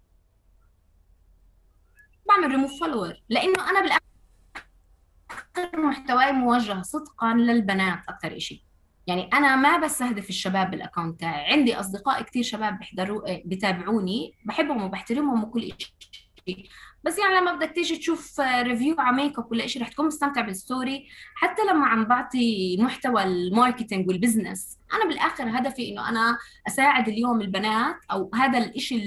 بعمل ريموف فولور لأنه أنا بالآخر محتواي موجه صدقا للبنات أكثر إشي. يعني أنا ما بستهدف الشباب بال account تاعي. عندي أصدقاء كثير شباب بيحضروا بيتابعوني بحبهم وبحترمهم وكل شيء بس يعني لما بدك تيجي تشوف review على ميك اب ولا شيء رح تكون مستمتع بال story حتى لما عم بعطي محتوى ال marketing وال business أنا بالآخر هدفي إنه أنا أساعد اليوم البنات أو هذا الشيء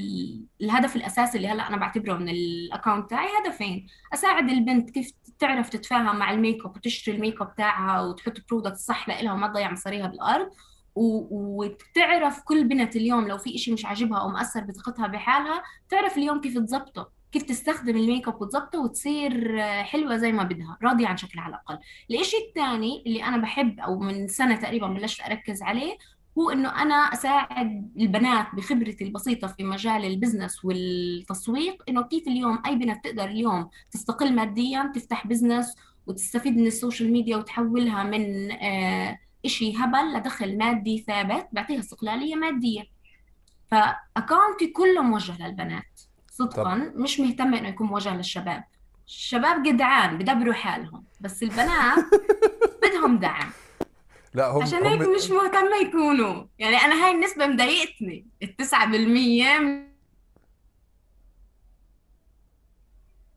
الهدف الأساسي اللي هلأ أنا بعتبره من ال account تاعي هدفين. أساعد البنت كيف تعرف تتفاهم مع الميك اب وتشتري الميك اب تاعها وتحط product صح لها وما تضيع مصاريها بالأرض. وتعرف كل بنت اليوم لو في إشي مش عاجبها أو مأثر بثقتها بحالها تعرف اليوم كيف تظبطه كيف تستخدم الميك اب وتظبطه وتصير حلوة زي ما بدها راضية عن شكلها على الأقل. الإشي الثاني اللي أنا بحب أو من سنة تقريبا بلشت أركز عليه هو إنه أنا أساعد البنات بخبرتي البسيطة في مجال ال business والتسويق إنه كيف اليوم أي بنت تقدر اليوم تستقل ماديا تفتح business وتستفيد من ال social media وتحولها من آه إشي هبل لدخل مادي ثابت بعطيها استقلالية مادية. ف account ي كله موجه للبنات. صدقا طب. مش مهتمة إنه يكون موجه للشباب. الشباب جدعان بدبروا حالهم بس البنات (laughs) بدهم دعم. لا هم عشان هيك هم... مش مهتمة يكونوا. يعني أنا هاي النسبة مضايقتني التسعة بالمية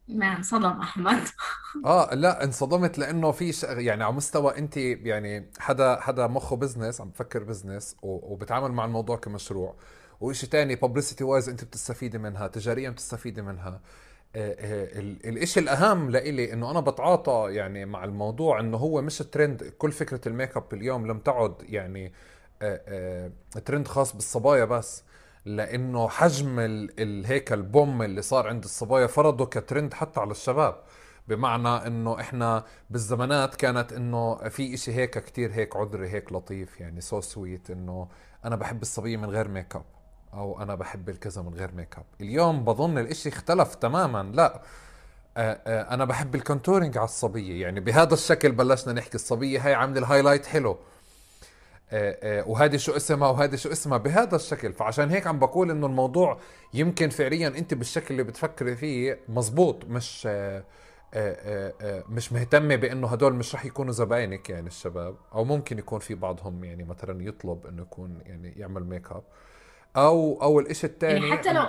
ما انصدم أحمد. (laughs) آه لا انصدمت لأنه في ش... يعني على مستوى أنت يعني حدا حدا مخه business عم بفكر business و... وبتعامل مع الموضوع كمشروع. وشيء تاني publicity wise أنت بتستفيدي منها تجاريا بتستفيدي منها. آه، آه، الإشي الأهم لإلي إنه أنا بتعاطى يعني مع الموضوع إنه هو مش ترند كل فكرة الميك اب اليوم لم تعد يعني آه، ترند خاص بالصبايا بس. لإنه حجم ال makeup boom اللي صار عند الصبايا فرضه كترند حتى على الشباب. بمعنى إنه إحنا بالزمانات كانت إنه في إشي هيك كتير هيك عذري هيك لطيف يعني so sweet إنه أنا بحب الصبية من غير ميك اب أو أنا بحب الكذا من غير ميك أب. اليوم بظن الإشي اختلف تماما. لا آآ آآ أنا بحب ال contouring على الصبية. يعني بهذا الشكل بلشنا نحكي. الصبية هاي عاملة ال highlight حلو. آه، آه، وهذه شو اسمها وهذه شو اسمها بهذا الشكل. فعشان هيك عم بقول إنه الموضوع يمكن فعليا أنت بالشكل اللي بتفكري فيه مزبوط. مش آه، مش مهتمة بإنه هدول مش رح يكونوا زباينك يعني الشباب. أو ممكن يكون في بعضهم يعني مثلا يطلب إنه يكون يعني يعمل ميك أب. أو أو الاشي الثاني يعني حتى لو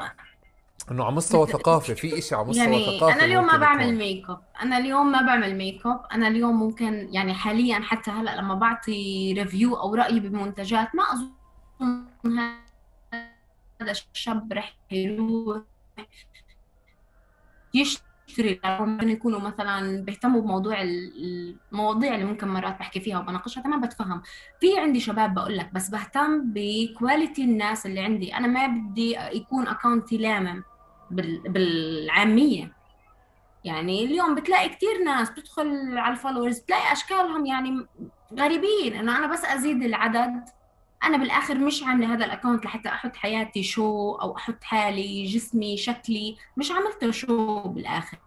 إنه على مستوى ثقافي في إشي على مستوى يعني ثقافي أنا اليوم ما بعمل ميك اب أنا اليوم ما بعمل ميك اب أنا اليوم ممكن يعني حاليا حتى هلأ لما بعطي review أو رايي بمنتجات ما أظن هذا الشاب رح يروح يشتري ممكن يكونوا مثلا بيهتموا بموضوع المواضيع اللي ممكن مرات بحكي فيها وبناقشها تمام بتفهم. في عندي شباب بقول لك بس بهتم ب quality الناس اللي عندي. أنا ما بدي يكون account ي لامم بالعامية. يعني اليوم بتلاقي كثير ناس بتدخل على ال followers بتلاقي أشكالهم يعني غريبين. إنه أنا بس أزيد العدد أنا بالآخر مش عاملة هذا ال account لحتى أحط حياتي شو أو أحط حالي جسمي شكلي. مش عملته شو بالآخر.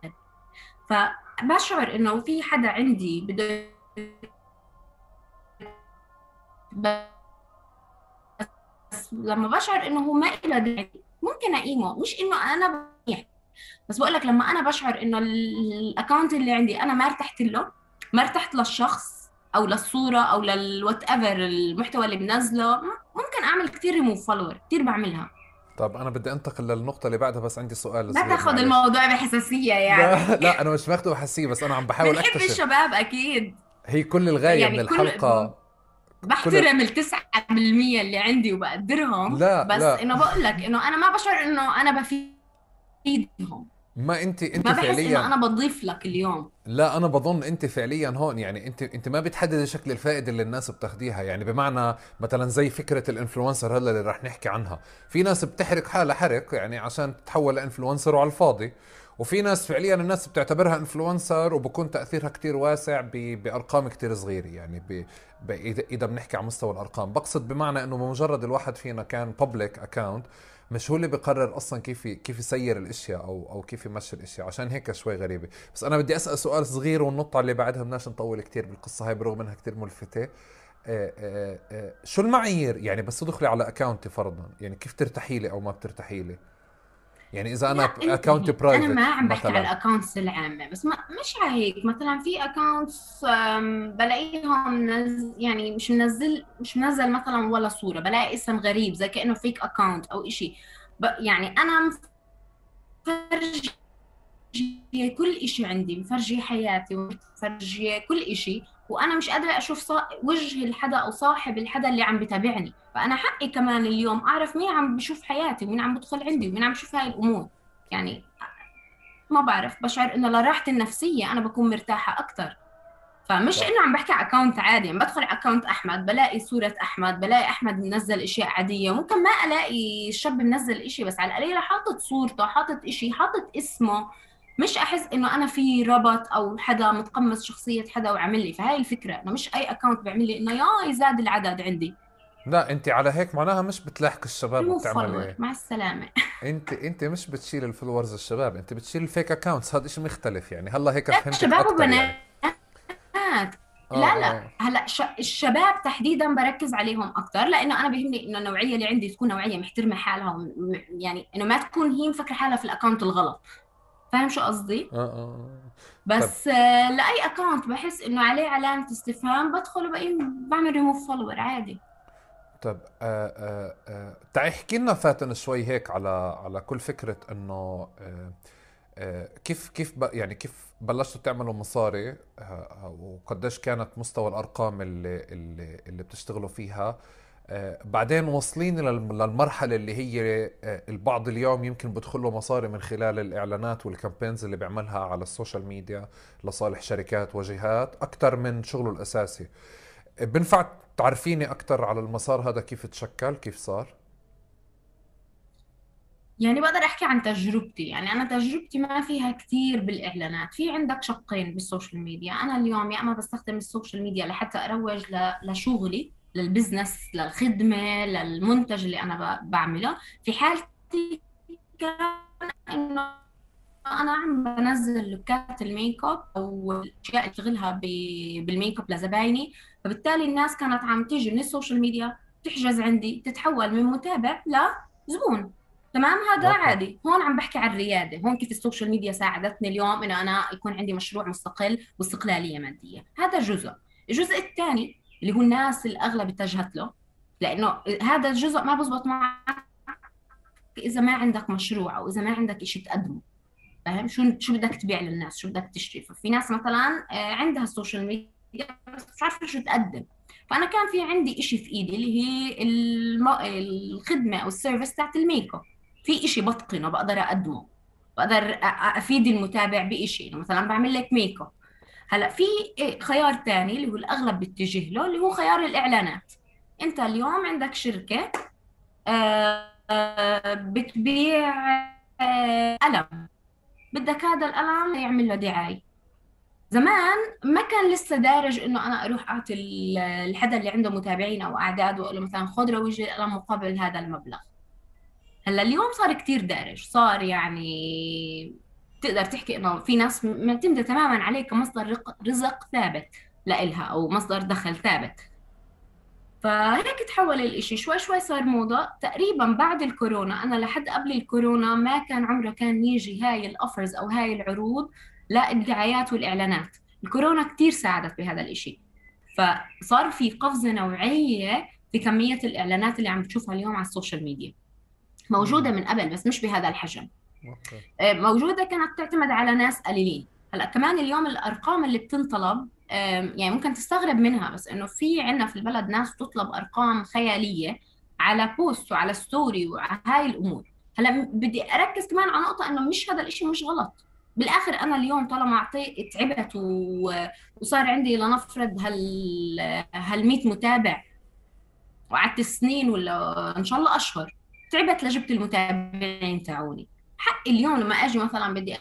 فبشعر إنه في حدا عندي بده بس لما بشعر إنه هو ما له داعي ممكن أقيمه. مش إنه أنا منيح بس بقول لك لما أنا بشعر إنه ال account اللي عندي أنا ما ارتحت له ما ارتحت للشخص أو للصورة أو لل whatever المحتوى اللي بنزله ممكن أعمل كثير ريموف فولور كثير بعملها. طب أنا بدي أنتقل للنقطة اللي بعدها بس عندي سؤال ما تاخذ الموضوع بحساسية يعني. لا, (laughs) لا أنا مش باخده بحساسية بس أنا عم بحاول أكتشف. بنحب الشباب أكيد. هي كل الغاية يعني من الحلقة بحترم التسعة بالمية اللي عندي وبقدرهم لا بس لا. إنه بقول لك إنه أنا ما بشعر إنه أنا بفيدهم. ما انت انت ما بحس فعليا إنه أنا بضيف لك اليوم. لا أنا بظن أنت فعليا هون يعني انت أنت ما بتحددي شكل الفائده اللي الناس بتاخديها. يعني بمعنى مثلا زي فكرة الإنفلونسر هلا اللي رح نحكي عنها. في ناس بتحرق حالها حرق يعني عشان تتحول لإنفلونسر وعلى الفاضي. وفي ناس فعليا الناس بتعتبرها influencer وبكون تأثيرها كتير واسع بأرقام كتير صغيرة. يعني ب... ب... اذا بنحكي على مستوى الأرقام. بقصد بمعنى إنه بمجرد الواحد فينا كان public account مش هو اللي بقرر أصلا كيف كيف يسير الأشياء أو أو كيف يمشي الأشياء عشان هيك شوي غريبه بس أنا بدي أسأل سؤال صغير والنقطة اللي بعدها بدناش نطول كثير بالقصة هاي برغم إنها كثير ملفتة. آآ آه، آآ آه، آآ شو المعايير؟ يعني بس تدخلي على account ي فرضا يعني كيف ترتاحي لي أو ما بترتاحي لي؟ يعني إذا أنا account private أنا ما عم بحكي على ال accounts العامة بس ما مش على هيك. مثلا في accounts بلاقيهم نز يعني مش منزل مش منزل مثلا ولا صورة بلاقي اسم غريب زي كأنه fake account أو إشي. يعني أنا مفرجية كل إشي عندي مفرجية حياتي مفرجية كل إشي. وأنا مش قادرة أشوف صا... وجه الحدا أو صاحب الحدا اللي عم بتابعني. فأنا حقي كمان اليوم أعرف مين عم بشوف حياتي ومين عم بدخل عندي ومين عم بشوف هاي الأمور. يعني ما بعرف بشعر إنه لراحتي النفسية أنا بكون مرتاحة أكتر. فمش إنه عم بحكي على account عادي عم بدخل على account أحمد بلاقي صورة أحمد بلاقي أحمد منزل إشياء عادية. ممكن ما ألاقي الشاب منزل إشي بس على القليلة حاطط صورته حاطط إشي حاطط اسمه. مش أحس إنه أنا في ربط أو حدا متقمص شخصية حدا وعمل لي فهاي الفكرة. إنه مش أي account بيعمل لي إنه يا زاد العدد عندي. لا انت على هيك معناها مش بتلاحق الشباب وبتعملي مع السلامة. (laughs) انت انت مش بتشيل ال followers الشباب انت بتشيل ال fake accounts هذا شيء مختلف يعني. هلأ هيك فهمت شباب وبنات. يعني. بنات آه، لا. لا آه. هلأ الشباب تحديدا بركز عليهم أكثر لأنه أنا بيهمني إنه النوعية اللي عندي تكون نوعية محترمة حالها يعني إنه ما تكون هي مفكرة حالها في ال account الغلط. فاهم شو قصدي؟ آه آه بس آه لأي account بحس إنه عليه علامة استفهام بدخل وبقي بعمل ريموف فولور عادي. طيب آه آه آه تعي احكي لنا فاتن شوي هيك على على كل فكرة إنه آه آه كيف كيف يعني كيف بلشتوا تعملوا مصاري آه، آه، وقديش كانت مستوى الأرقام اللي اللي, اللي بتشتغلوا فيها آه، بعدين واصلين للمرحلة اللي هي البعض اليوم يمكن بدخل له مصاري من خلال الإعلانات وال campaigns اللي بيعملها على ال social media لصالح شركات وجهات أكثر من شغله الأساسي. بنفع تعرفيني أكثر على المسار هذا كيف تشكل؟ كيف صار؟ يعني بقدر أحكي عن تجربتي. يعني أنا تجربتي ما فيها كثير بالإعلانات. في عندك شقين بال social media. أنا اليوم يا إما بستخدم ال social media لحتى أروج لشغلي لل business للخدمة للمنتج اللي أنا بعمله. في حالتي كان إنه أنا عم بنزل لوكات الميك أب أو الاشياء اللي اشتغلها بالميك أب لزبايني. فبالتالي الناس كانت عم تيجي من ال social media تحجز عندي تتحول من متابع لزبون تمام؟ هذا okay. عادي. هون عم بحكي عن الريادة. هون كيف ال social media ساعدتني اليوم إنه أنا يكون عندي مشروع مستقل واستقلالية مادية. هذا جزء. الجزء الثاني اللي هو الناس الاغلب اتجهت له. لأنه هذا الجزء ما بزبط معك إذا ما عندك مشروع أو إذا ما عندك شيء تقدمه. فاهم؟ شو شو بدك تبيع للناس؟ شو بدك تشتري؟ ففي ناس مثلا آه، عندها ال social media بس مش عارفة شو تقدم. فأنا كان في عندي شيء في إيدي اللي هي الخدمة أو ال service تاعت الميك اب في إشي بتقنه بقدر أقدمه. بقدر أفيد المتابع إنه مثلا بعمل لك ميك اب هلا في خيار ثاني اللي هو الأغلب بيتجه له اللي هو خيار الإعلانات. أنت اليوم عندك شركة آه، بتبيع آه، قلم. بدك هذا القلم يعمل له دعاية. زمان ما كان لسه دارج إنه أنا أروح أعطي الحدا اللي عنده متابعين أو أعداد وأقول له مثلا خذ روج القلم مقابل هذا المبلغ. هلا اليوم صار كتير دارج. صار يعني تقدر تحكي إنه في ناس معتمدة تماما عليه كمصدر رزق ثابت لإلها أو مصدر دخل ثابت. فهيك تحول الإشي. شوي شوي صار موضة تقريبا بعد الكورونا أنا لحد قبل الكورونا ما كان عمره كان يجي هاي الأوفرز أو هاي العروض للدعايات والإعلانات. الكورونا كتير ساعدت بهذا الإشي. فصار في قفزة نوعية في كمية الإعلانات اللي عم تشوفها اليوم على السوشيال ميديا. موجودة من قبل بس مش بهذا الحجم. آه، موجودة كانت تعتمد على ناس قليلين. هلأ كمان اليوم الأرقام اللي بتنطلب يعني ممكن تستغرب منها بس إنه في عندنا في البلد ناس تطلب أرقام خيالية على بوست وعلى ستوري وعلى هاي الأمور. هلأ بدي أركز كمان على نقطة إنه مش هذا الإشي مش غلط. بالآخر أنا اليوم طالما اعطيت تعبت وصار عندي لنفرض هال هال 100 متابع وقعدت سنين ولا إن شاء الله أشهر تعبت لجبت المتابعين تاعوني. حقي اليوم لما أجي مثلا بدي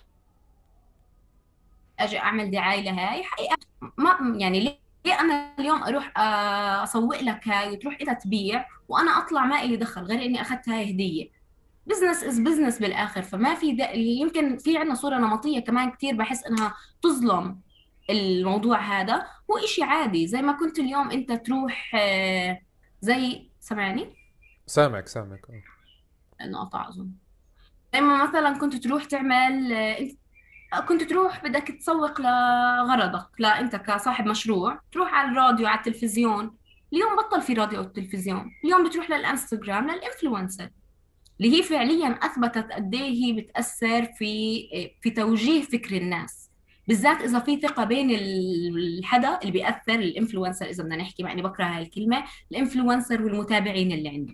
أجي أعمل دعاية لهاي حقي ما يعني ليه أنا اليوم أروح آه، أسوق لك هاي وتروح انت تبيع وأنا أطلع ما لي دخل غير إني أخذت هاي هدية؟ business is business بالآخر فما في يمكن في عندنا صورة نمطية كمان كثير بحس إنها تظلم الموضوع هذا هو إشي عادي زي ما كنت اليوم أنت تروح آه، زي سمعني سامعك سامعك. انقطع أظن. لما مثلا كنت تروح تعمل كنت تروح بدك تسوق لغرضك لا انت كصاحب مشروع تروح على الراديو على التلفزيون. اليوم بطل في راديو أو تلفزيون اليوم بتروح للإنستغرام لل influencer اللي هي فعليا أثبتت قد إيه هي بتأثر في في توجيه فكر الناس. بالذات إذا في ثقة بين الحدا اللي بيأثر ال influencer إذا بدنا نحكي مع إني بكره هاي الكلمة ال influencer والمتابعين اللي عنده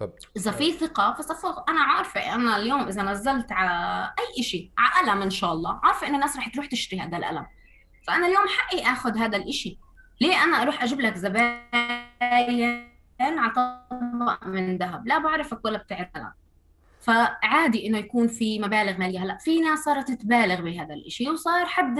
طب إذا في ثقة فصفى أنا عارفة أنا اليوم إذا نزلت على أي شيء على قلم إن شاء الله. عارفة إن الناس رح تروح تشتري هذا القلم. فأنا اليوم حقي آخذ هذا الإشي. ليه أنا أروح أجيب لك زباين على طبق من ذهب؟ لا بعرفك ولا بتعرف. قلم فعادي إنه يكون في مبالغ مالية. هلأ في ناس صارت تبالغ بهذا الإشي وصار حد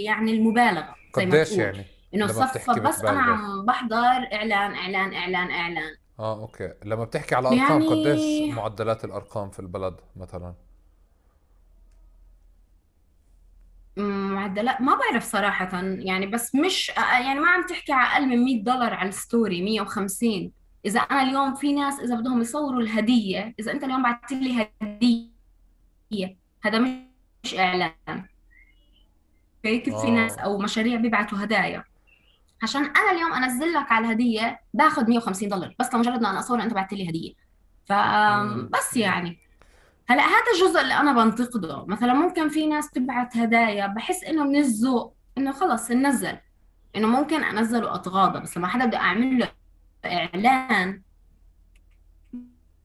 يعني المبالغة زي ما تقول. يعني؟ إنه صفى بس أنا عم بحضر إعلان إعلان إعلان إعلان. آه أوكي. لما بتحكي على أرقام يعني... قديش معدلات الأرقام في البلد مثلا؟ معدلات ما بعرف صراحة. يعني بس مش يعني ما عم تحكي على أقل من 100 دولار على الستوري 150 إذا أنا اليوم في ناس إذا بدهم يصوروا الهدية إذا أنت اليوم بعثت لي هدية هذا مش إعلان. كيف في ناس أو مشاريع بيبعتوا هدايا. عشان أنا اليوم أنزل لك على الهدية باخذ 150 دولار. بس لمجرد ما أنا أصور أنت بعت لي هدية. فبس يعني. هلأ هذا الجزء اللي أنا بنتقده. مثلا ممكن في ناس تبعت هدايا بحس إنه من الذوق إنه خلص ننزل إنه ممكن انزل واتغاضى بس لما حدا بدي أعمل له إعلان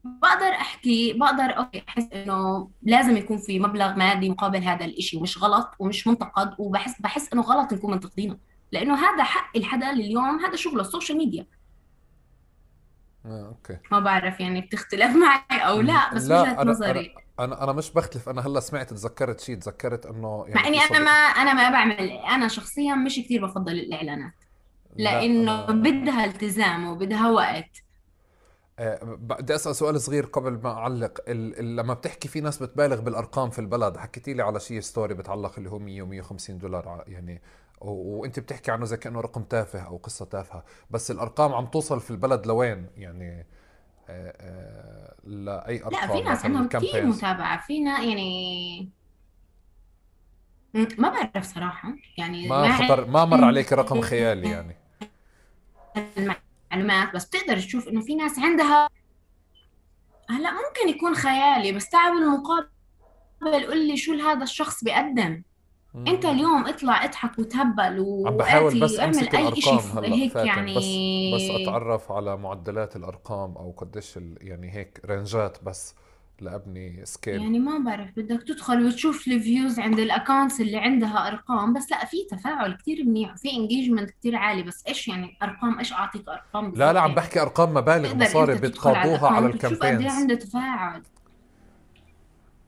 بقدر أحكي بقدر okay أحس إنه لازم يكون في مبلغ مادي مقابل هذا الإشي. ومش غلط ومش منتقد وبحس بحس إنه غلط نكون منتقدينه لأنه هذا حق الحدا اليوم هذا شغله السوشيال ميديا. آه، okay. ما بعرف يعني بتختلف (laughs) معي أو لا بس لا وجهة نظري. أنا أنا مش بختلف. أنا هلأ سمعت تذكرت شيء تذكرت إنه يعني مع إني أنا ما أنا ما بعمل أنا شخصيا مش كثير بفضل الإعلانات. لأنه أنا... بدها التزام وبدها وقت. آه، بدي أسأل سؤال صغير قبل ما أعلق. لما بتحكي في ناس بتبالغ بالأرقام في البلد حكيتي لي على شيء ستوري بتعلق اللي هو 100 و150 دولار يعني وانت بتحكي عنه زي كأنه رقم تافه أو قصة تافهة. بس الأرقام عم توصل في البلد لوين؟ يعني آه، آه، لأي ارقام لا في ناس عندهم كثير متابعة. فينا يعني ما بعرف صراحة. يعني ما خطر ما مر عليك رقم خيالي يعني. المعلومات. بس بتقدر تشوف إنه في ناس عندها هلا ممكن يكون خيالي بس تعال بالمقابل قول لي شو هذا الشخص بيقدم. انت اليوم اطلع اضحك وتهبل عم بحاول بس أمسك الأرقام هلأ هيك يعني. بس بس أتعرف على معدلات الأرقام أو قديش يعني هيك رينجات بس لأبني scale يعني ما بعرف بدك تدخل وتشوف ال views عند ال accounts اللي عندها أرقام. بس لأ في تفاعل كثير منيح وفي engagement كثير عالي. بس إيش يعني أرقام؟ إيش أعطيك أرقام لا لا عم بحكي أرقام مبالغ مصاري بتقاضوها على, على ال campaigns قد إيه عنده تفاعل.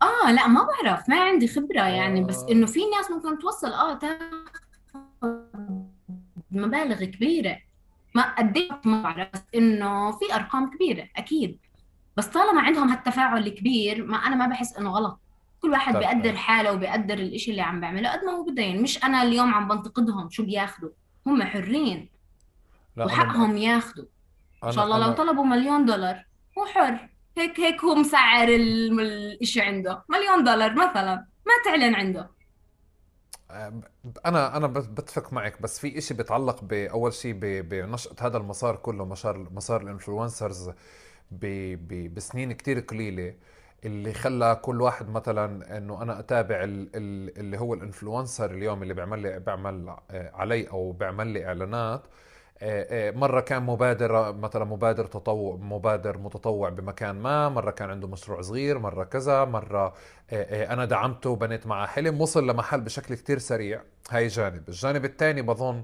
آه لا ما بعرف ما عندي خبرة يعني بس إنه في ناس ممكن توصل آه تاخذ مبالغ كبيرة. ما قد ما بعرف بس إنه في أرقام كبيرة أكيد. بس طالما عندهم هالتفاعل الكبير ما أنا ما بحس إنه غلط. كل واحد طيب. بيقدر حاله وبيقدر الإشي اللي عم بيعمله قد ما هو بده يعني مش أنا اليوم عم بنتقدهم شو بياخذوا هم حرين وحقهم ياخذوا إن شاء الله لو طلبوا مليون دولار هو حر. هيك هيك هو مسعر الشيء عنده. مليون دولار مثلا. ما تعلن عنده. أنا أنا بتفق معك بس في إشي بيتعلق باول شيء بنشأة هذا المسار كله مسار مسار ال influencers بسنين كتير قليلة اللي خلى كل واحد مثلا إنه أنا أتابع اللي هو ال influencer اليوم اللي بيعمل لي بيعمل آه، علي أو بيعمل لي إعلانات. مرة كان مبادرة مثلا مبادر تطوع مبادر متطوع بمكان ما مرة كان عنده مشروع صغير مرة كذا مرة آه، أنا دعمته وبنيت معه حلم وصل لمحل بشكل كتير سريع. هاي جانب. الجانب الثاني بظن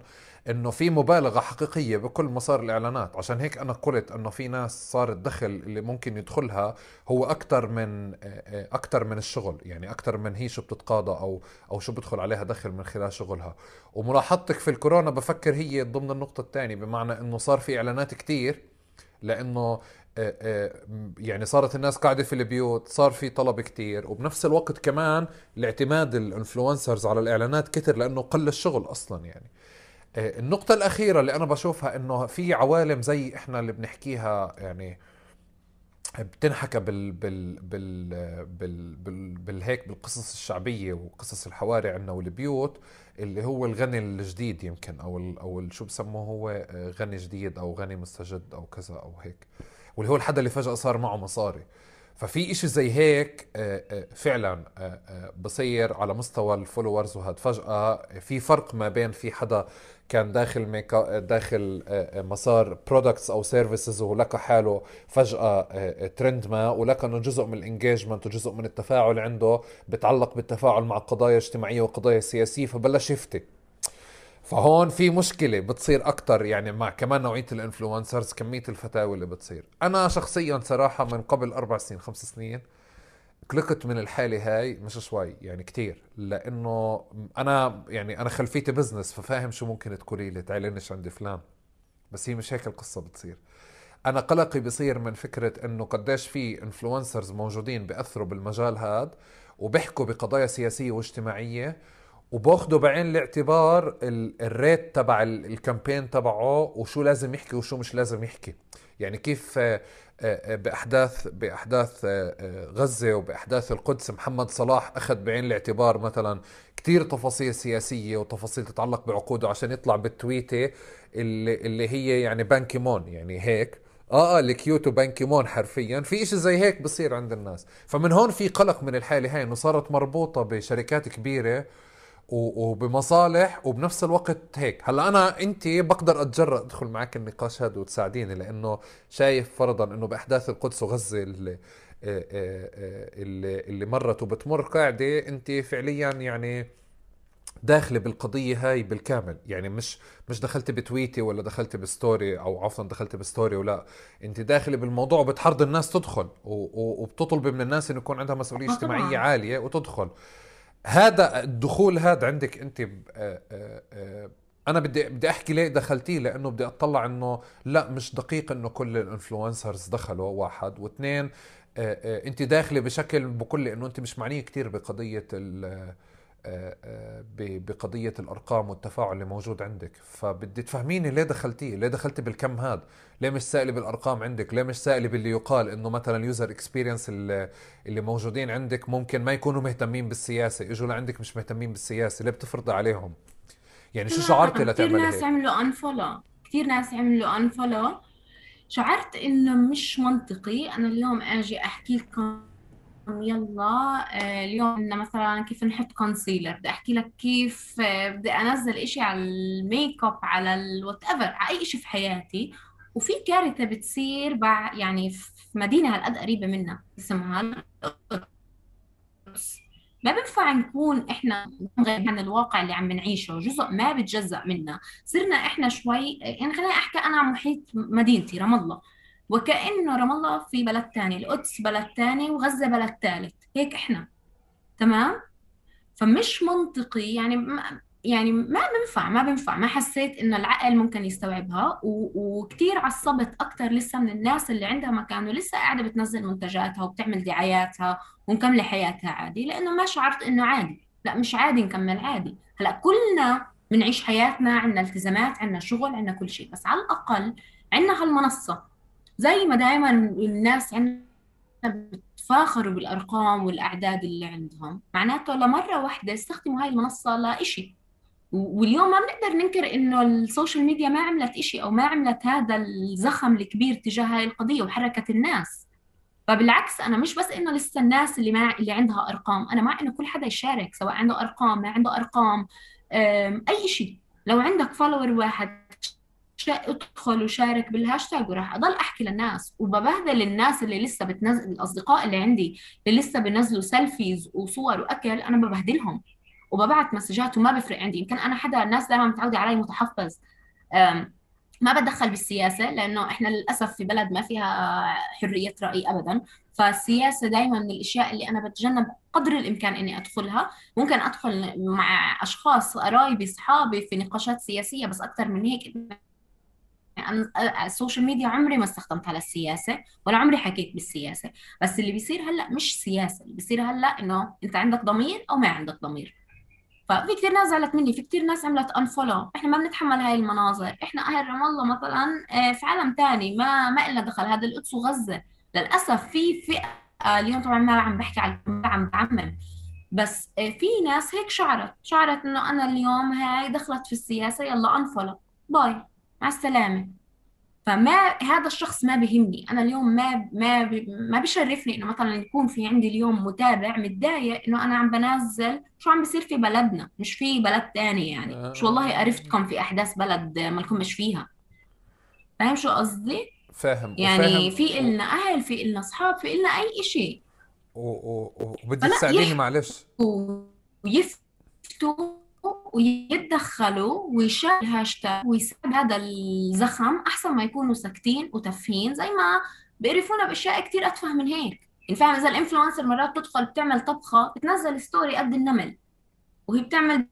إنه في مبالغة حقيقية بكل مسار الإعلانات. عشان هيك أنا قلت إنه في ناس صار الدخل اللي ممكن يدخلها هو أكثر من أكثر من الشغل. يعني أكثر من هي شو بتتقاضى أو أو شو بدخل عليها دخل من خلال شغلها. وملاحظتك في الكورونا بفكر هي ضمن النقطة الثانية بمعنى إنه صار في إعلانات كثير لإنه يعني صارت الناس قاعدة في البيوت صار في طلب كتير. وبنفس الوقت كمان الاعتماد الإنفلونسرز على الإعلانات كتر لإنه قل الشغل أصلا يعني. النقطة الأخيرة اللي أنا بشوفها إنه في عوالم زي إحنا اللي بنحكيها يعني بتنحكى بال بال بال بال بال بالهيك بالقصص الشعبية وقصص الحواري عندنا والبيوت اللي هو الغني الجديد يمكن أو ال أو شو بسموه هو؟ آه، غني جديد أو غني مستجد أو كذا أو هيك. واللي هو الحدا اللي فجأة صار معه مصاري. ففي إشي زي هيك آه، آه، فعلا آه، بصير على مستوى ال followers وهذا فجأة في فرق ما بين في حدا كان داخل ميكا داخل مسار products أو services ولقى حاله فجأة ترند ما ولقى إنه جزء من ال engagement وجزء من التفاعل عنده بتعلق بالتفاعل مع قضايا اجتماعية وقضايا سياسية فبلش يفتي فهون في مشكلة بتصير أكتر يعني مع كمان نوعية ال influencers كمية الفتاوى اللي بتصير. أنا شخصيا صراحة من قبل أربع سنين خمس سنين قلقت من الحالة هاي مش شوي يعني كتير. لأنه أنا يعني أنا خلفيتي business ففاهم شو ممكن تقولي لي تعلنش عندي فلان. بس هي مش هيك القصة بتصير. أنا قلقي بصير من فكرة إنه قديش في influencers موجودين بيأثروا بالمجال هذا وبيحكوا بقضايا سياسية واجتماعية وباخده بعين الاعتبار ال rate تبع ال campaign تبعه وشو لازم يحكي وشو مش لازم يحكي. يعني كيف آه، آه، بأحداث بأحداث آه، غزة وبأحداث القدس محمد صلاح أخذ بعين الاعتبار مثلا كثير تفاصيل سياسية وتفاصيل تتعلق بعقوده عشان يطلع بالتويتة اللي, اللي هي يعني بانكيمون. يعني هيك. آه آه الكيوتو بانكيمون حرفيا. في إشي زي هيك بصير عند الناس. فمن هون في قلق من الحالة هاي إنه صارت مربوطة بشركات كبيرة وبمصالح وبنفس الوقت هيك. هلا أنا انت بقدر أتجرأ أدخل معك النقاش هذا وتساعديني لأنه شايف فرضا إنه بأحداث القدس وغزة اللي آه، آه، آه، اللي, اللي مرت وبتمر قاعدة انت فعليا يعني داخلة بالقضية هاي بالكامل. يعني مش مش دخلتي بتويتي ولا دخلتي بستوري أو عفوا دخلتي بستوري ولا انت داخلة بالموضوع وبتحرض الناس تدخل وبتطلبي من الناس إنه يكون عندها مسؤولية اجتماعية عالية وتدخل. هذا الدخول هذا عندك انت آه، آه، آه، أنا بدي بدي احكي ليه دخلتيه؟ لأنه بدي اطلع إنه لا مش دقيق إنه كل ال influencers دخلوا واحد. واثنين انت داخلة بشكل لي إنه انت مش معنية كثير بقضية بقضية الأرقام والتفاعل اللي موجود عندك. فبدي تفهميني ليه دخلتيه؟ ليه دخلتي بالكم هذا؟ ليه مش سائلة بالأرقام عندك؟ ليه مش سائلة باللي يقال إنه مثلا ال user experience اللي, اللي موجودين عندك ممكن ما يكونوا مهتمين بالسياسة إجوا لعندك مش مهتمين بالسياسة؟ ليه بتفرضي عليهم؟ يعني شو شعرتي لتعملي كثير ناس عملوا unfollow كثير ناس عملوا unfollow شعرت إنه مش منطقي. أنا اليوم أجي أحكي لكم يلا آه، اليوم بدنا مثلا كيف نحط concealer بدي أحكي لك كيف آه، بدي أنزل إشي على الميك اب على ال whatever على أي شيء في حياتي. وفي كارثة بتصير بع يعني في مدينة هالقد قريبة منا اسمها ما بينفع نكون إحنا غير عن الواقع اللي عم بنعيشه جزء ما بتجزأ منا. صرنا إحنا شوي يعني خليني أحكي أنا عن محيط مدينتي رام الله. وكأنه رام الله في بلد تاني القدس بلد تاني وغزة بلد ثالث هيك إحنا. تمام؟ فمش منطقي يعني ما يعني ما بنفع ما بنفع. ما حسيت إنه العقل ممكن يستوعبها وكثير عصبت أكثر لسه من الناس اللي عندها مكان ولسه قاعدة بتنزل منتجاتها وبتعمل دعاياتها ومكمله حياتها عادي. لأنه ما شعرت إنه عادي. لا مش عادي نكمل عادي. هلأ كلنا بنعيش حياتنا عندنا التزامات عندنا شغل عندنا كل شيء. بس على الأقل عندنا هالمنصة. زي ما دائما الناس عندنا بتفاخروا بالأرقام والأعداد اللي عندهم. معناته لمره واحدة استخدموا هاي المنصة لإشي واليوم ما بنقدر ننكر إنه السوشيال ميديا ما عملت إشي أو ما عملت هذا الزخم الكبير تجاه هاي القضية وحركت الناس. فبالعكس أنا مش بس إنه لسه الناس اللي ما اللي عندها أرقام أنا مع إنه كل حدا يشارك سواء عنده أرقام ما عنده أرقام أي شيء لو عندك follower واحد ادخل وشارك بالهاشتاج وراح أضل أحكي للناس. وببهدل الناس اللي لسه بتنزل الأصدقاء اللي عندي اللي لسه بنزلوا selfies وصور وأكل أنا ببهدلهم. وببعت مسجات وما بفرق عندي. يمكن أنا حدا الناس دائما متعودة علي متحفظ. ما بتدخل بالسياسة لأنه إحنا للأسف في بلد ما فيها حرية رأي ابدا. فالسياسة دائما من الأشياء اللي أنا بتجنب قدر الإمكان إني أدخلها. ممكن أدخل مع أشخاص قرايبي اصحابي في نقاشات سياسية بس أكثر من هيك أنا السوشيال ميديا عمري ما استخدمتها للسياسة ولا عمري حكيت بالسياسة. بس اللي بيصير هلأ مش سياسة اللي بيصير هلأ إنه أنت عندك ضمير أو ما عندك ضمير. ففي كثير ناس زعلت مني في كثير ناس عملت unfollow إحنا ما بنتحمل هاي المناظر. إحنا أهل رام الله مثلا آه، في عالم ثاني ما ما لنا دخل. هذا القدس وغزه للأسف في فئة اليوم طبعا ما عم بحكي على عم بعمم. بس آه، في ناس هيك شعرت. شعرت إنه أنا اليوم هاي دخلت في السياسة يلا unfollow bye. مع السلامة. فما هذا الشخص ما بيهمني. أنا اليوم ما ما ما بيشرفني إنه مثلا يكون في عندي اليوم متابع متضايق إنه أنا عم بنزل شو عم بيصير في بلدنا مش في بلد تاني يعني. مش والله آه، قرفتكم في أحداث بلد ما لكمش فيها. فاهم شو قصدي؟ فاهم يعني وفاهم في. إلنا أهل في إلنا أصحاب في إلنا أي شيء و... و... وبدك فلا تساعديني معلش. ويفتوا ويتدخلوا ويشاركوا الهاشتاج ويساعد هذا الزخم أحسن ما يكونوا ساكتين وتافهين زي ما بيقرفونا بأشياء كتير أتفه من هيك. يعني فاهم إذا ال influencer مرات تدخل بتعمل طبخة بتنزل story قد النمل وهي بتعمل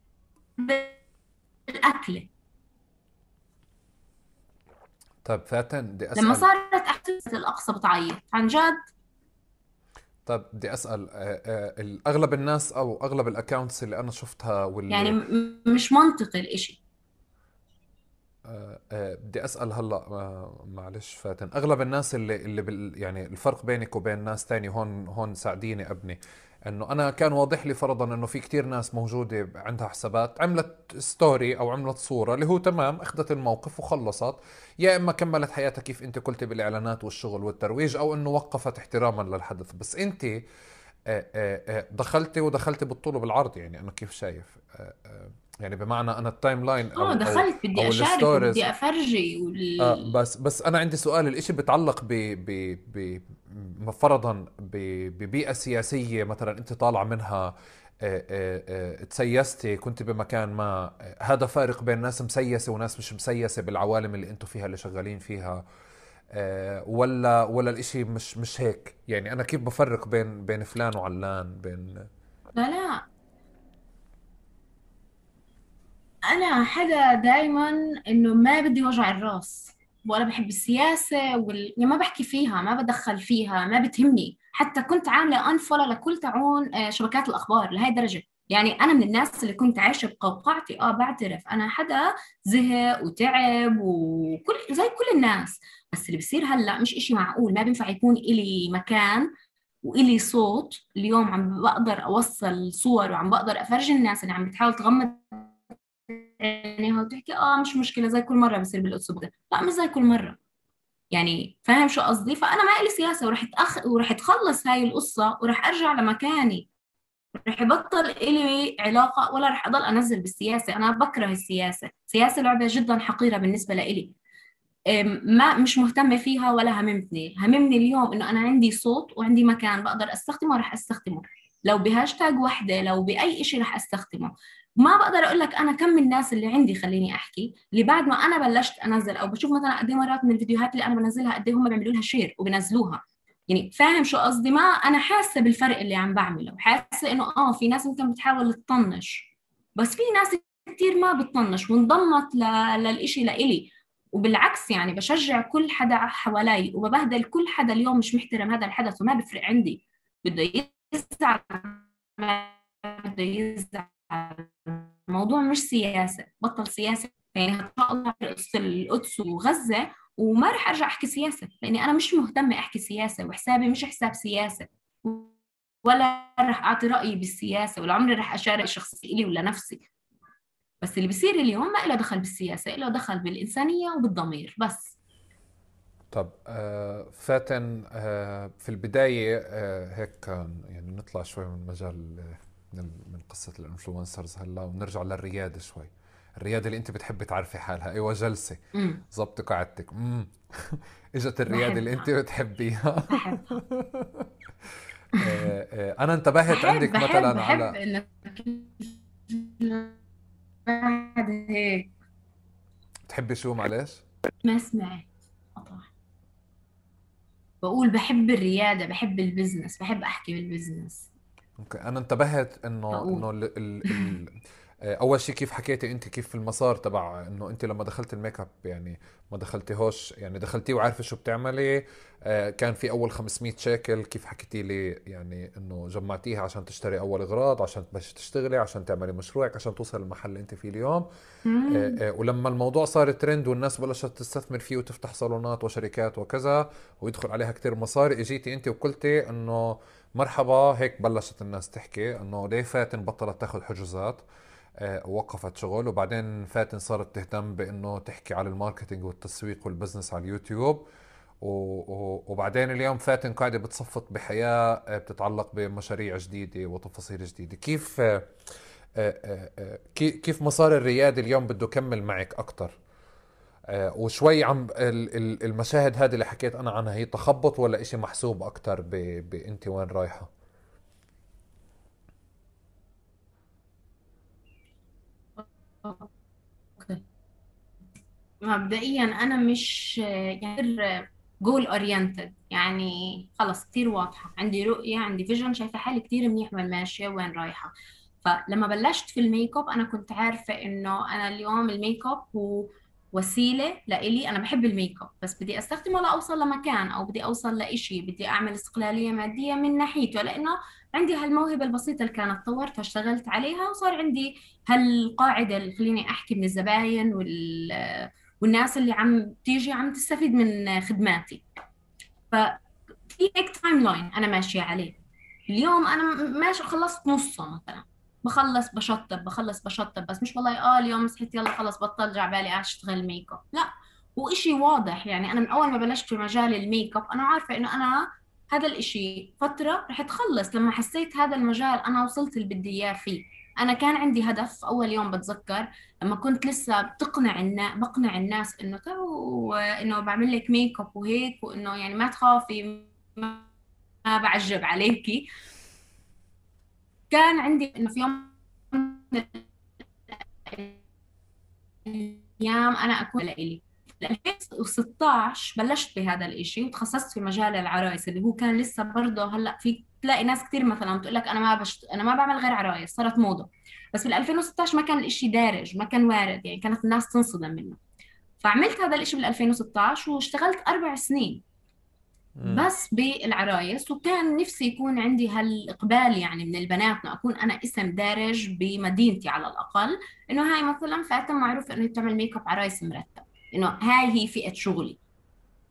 بالأكلة. طيب فاتن بدي لما أسأل. صارت احداث الأقصى بتعيط. عن جد طيب بدي أسأل آه، آه، أغلب الناس أو أغلب الاكونتس اللي أنا شفتها يعني واللي م- مش منطقي الإشي. آه، بدي أسأل هلأ معلش فاتن. أغلب الناس اللي اللي بال يعني الفرق بينك وبين ناس تاني هون هون ساعديني أبني. إنه أنا كان واضح لي فرضا إنه في كتير ناس موجودة عندها حسابات عملت story أو عملت صورة اللي هو تمام أخذت الموقف وخلصت. يا إما كملت حياتها كيف أنت قلت بالإعلانات والشغل والترويج أو إنه وقفت احتراما للحدث. بس أنت آه، آه، آه، دخلتي ودخلتي بالطول وبالعرض يعني أنا كيف شايف؟ آه، آه، يعني بمعنى أنا ال timeline آه دخلت بدي أو أشارك وبدي أفرجي آه وال... بس بس أنا عندي سؤال الإشي بتعلق ب ب ب فرضا ب- ببيئة سياسية مثلا أنت طالعة منها آه، آه، آه، تسيستي كنت بمكان ما هذا فارق بين ناس مسيسة وناس مش مسيسة بالعوالم اللي أنتم فيها اللي شغالين فيها ولا ولا الإشي مش مش هيك؟ يعني أنا كيف بفرق بين بين فلان وعلان بين لا لا أنا حدا دايما إنه ما بدي وجع الراس. ولا بحب السياسة وال... يعني ما بحكي فيها ما بدخل فيها ما بتهمني. حتى كنت عاملة انفولو لكل تعون آه، شبكات الأخبار لهي الدرجة. يعني أنا من الناس اللي كنت عايشة بقوقعتي. آه بعترف. أنا حدا زهق وتعب وكل زي كل الناس. بس اللي بصير هلأ مش إشي معقول. ما بينفع يكون إلي مكان وإلي صوت. اليوم عم بقدر أوصل صور وعم بقدر أفرجي الناس اللي عم بتحاول تغمض عينيها وتحكي آه مش مشكلة زي كل مرة بصير بالأسلوب ده. لا مش زي كل مرة. يعني فاهم شو قصدي؟ فأنا ما إلي سياسة ورح تأخ ورح تخلص هاي القصة ورح أرجع لمكاني. رح يبطل إلي علاقة ولا رح أضل أنزل بالسياسة. أنا بكره السياسة. السياسة لعبة جدا حقيرة بالنسبة لإلي. ما مش مهتمة فيها ولا هممتني. هممني اليوم إنه أنا عندي صوت وعندي مكان بقدر أستخدمه رح أستخدمه. لو بهاشتاج وحدة لو بأي إشي رح أستخدمه. ما بقدر أقول لك أنا كم من الناس اللي عندي خليني أحكي اللي بعد ما أنا بلشت أنزل أو بشوف مثلا قد إيه مرات من الفيديوهات اللي أنا بنزلها قد إيه هم بيعملوا لها share وبنزلوها يعني فاهم شو قصدي؟ ما أنا حاسة بالفرق اللي عم بعمله. حاسة إنه آه في ناس يمكن بتحاول تطنش. بس في ناس كتير ما بتطنش وانضمت ل... للإشي لإلي. وبالعكس يعني بشجع كل حدا حوالي وببهدل كل حدا اليوم مش محترم هذا الحدث وما بفرق عندي. بده يزعل بده يزعل. الموضوع مش سياسة بطل سياسة يعني قصة القدس وغزة وما رح أرجع أحكي سياسة لأني أنا مش مهتمة أحكي سياسة وحسابي مش حساب سياسة ولا رح أعطي رأيي بالسياسة ولا عمري رح أشارك شخصي إلي ولا نفسي. بس اللي بصير اليوم ما له دخل بالسياسة له دخل بالإنسانية وبالضمير بس. طب آه، فاتن آه، في البداية آه، هيك يعني نطلع شوي من مجال من من قصة الانفلونسرز هلا ونرجع للريادة شوي. الريادة اللي انت بتحبي تعرفي حالها. أيوه جلسة. امم زبط قعدتك امم (laughs) اجت الريادة اللي انت بتحبيها. (laughs) آه، آه، أنا انتبهت عندك بحب مثلا بحب على بعد هيك. بتحبي شو؟ معلش. ما سمعت. قطع بقول بحب الريادة بحب ال business بحب أحكي بال business. okay. أنا انتبهت إنه إنه ال ال ال أول شيء كيف حكيتي انت كيف في المسار تبع إنه انت لما دخلت الميك أب يعني ما دخلتيهوش يعني دخلتيه وعارفة شو بتعملي آه، كان في أول 500 شيكل كيف حكيتي لي يعني إنه جمعتيها عشان تشتري أول إغراض عشان تبلشي تشتغلي عشان تعملي مشروعك عشان توصل للمحل اللي انت فيه اليوم. آه،. آه، ولما الموضوع صار ترند والناس بلشت تستثمر فيه وتفتح صالونات وشركات وكذا ويدخل عليها كتير مصاري إجيتي انت وقلتي إنه مرحبا هيك بلشت الناس تحكي إنه ليه فاتن بطلت تاخذ حجوزات؟ آه، وقفت شغل وبعدين فاتن صارت تهتم بإنه تحكي على ال marketing والتسويق وال business على اليوتيوب. وبعدين اليوم فاتن قاعدة بتصفط بحياة آه، بتتعلق بمشاريع جديدة وتفاصيل جديدة. كيف كيف مسار الريادة اليوم بده يكمل معك أكتر؟ وشوي عم المشاهد هذه اللي حكيت أنا عنها هي تخبط ولا إشي محسوب أكتر بأنت وين okay. مبدئيا أنا مش يعني goal oriented يعني خلص كتير واضحة. عندي رؤية عندي vision شايفة حالي كتير منيح وين ماشية وين رايحة. فلما بلشت في الميك اب أنا كنت عارفة إنه أنا اليوم الميك اب هو وسيلة لإلي. أنا بحب الميك أب بس بدي أستخدمه لأوصل لمكان أو بدي أوصل لإشي بدي أعمل استقلالية مادية من ناحيته لأنه عندي هالموهبة البسيطة اللي كانت طورتها اشتغلت عليها وصار عندي هالقاعدة اللي خليني أحكي من الزباين وال والناس اللي عم تيجي عم تستفيد من خدماتي. ففي هيك timeline أنا ماشية عليه. اليوم أنا ماشي خلصت نصه مثلا. بخلص بشطب بخلص بشطب بس مش والله آه اليوم صحيت يلا خلص بطل بالي أشتغل ميك اب لا وإشي واضح يعني أنا من أول ما بلشت في مجال الميك اب أنا عارفة إنه أنا هذا الإشي فترة رح تخلص لما حسيت هذا المجال أنا وصلت اللي بدي إياه فيه. أنا كان عندي هدف أول يوم بتذكر لما كنت لسه بتقنع الناس بقنع الناس إنه تو إنه بعمل لك ميك اب وهيك وإنه يعني ما تخافي ما بعجب عليكي. كان عندي إنه في يوم الأيام أنا أكون لإلي 2016 بلشت بهذا الإشي وتخصصت في مجال العرايس اللي هو كان لسه برضه هلأ في تلاقي ناس كثير مثلا بتقول لك أنا ما بشت... أنا ما بعمل غير عرايس صارت موضة. بس في 2016 ما كان الإشي دارج ما كان وارد يعني كانت الناس تنصدم منه. فعملت هذا الإشي بال 2016 واشتغلت أربع سنين. بس بالعرايس وكان نفسي يكون عندي هالإقبال يعني من البنات إنه أكون أنا اسم دارج بمدينتي على الأقل. إنه هاي مثلا فاتن معروف إنه بتعمل ميك اب عرايس مرتب. إنه هاي هي فئة شغلي.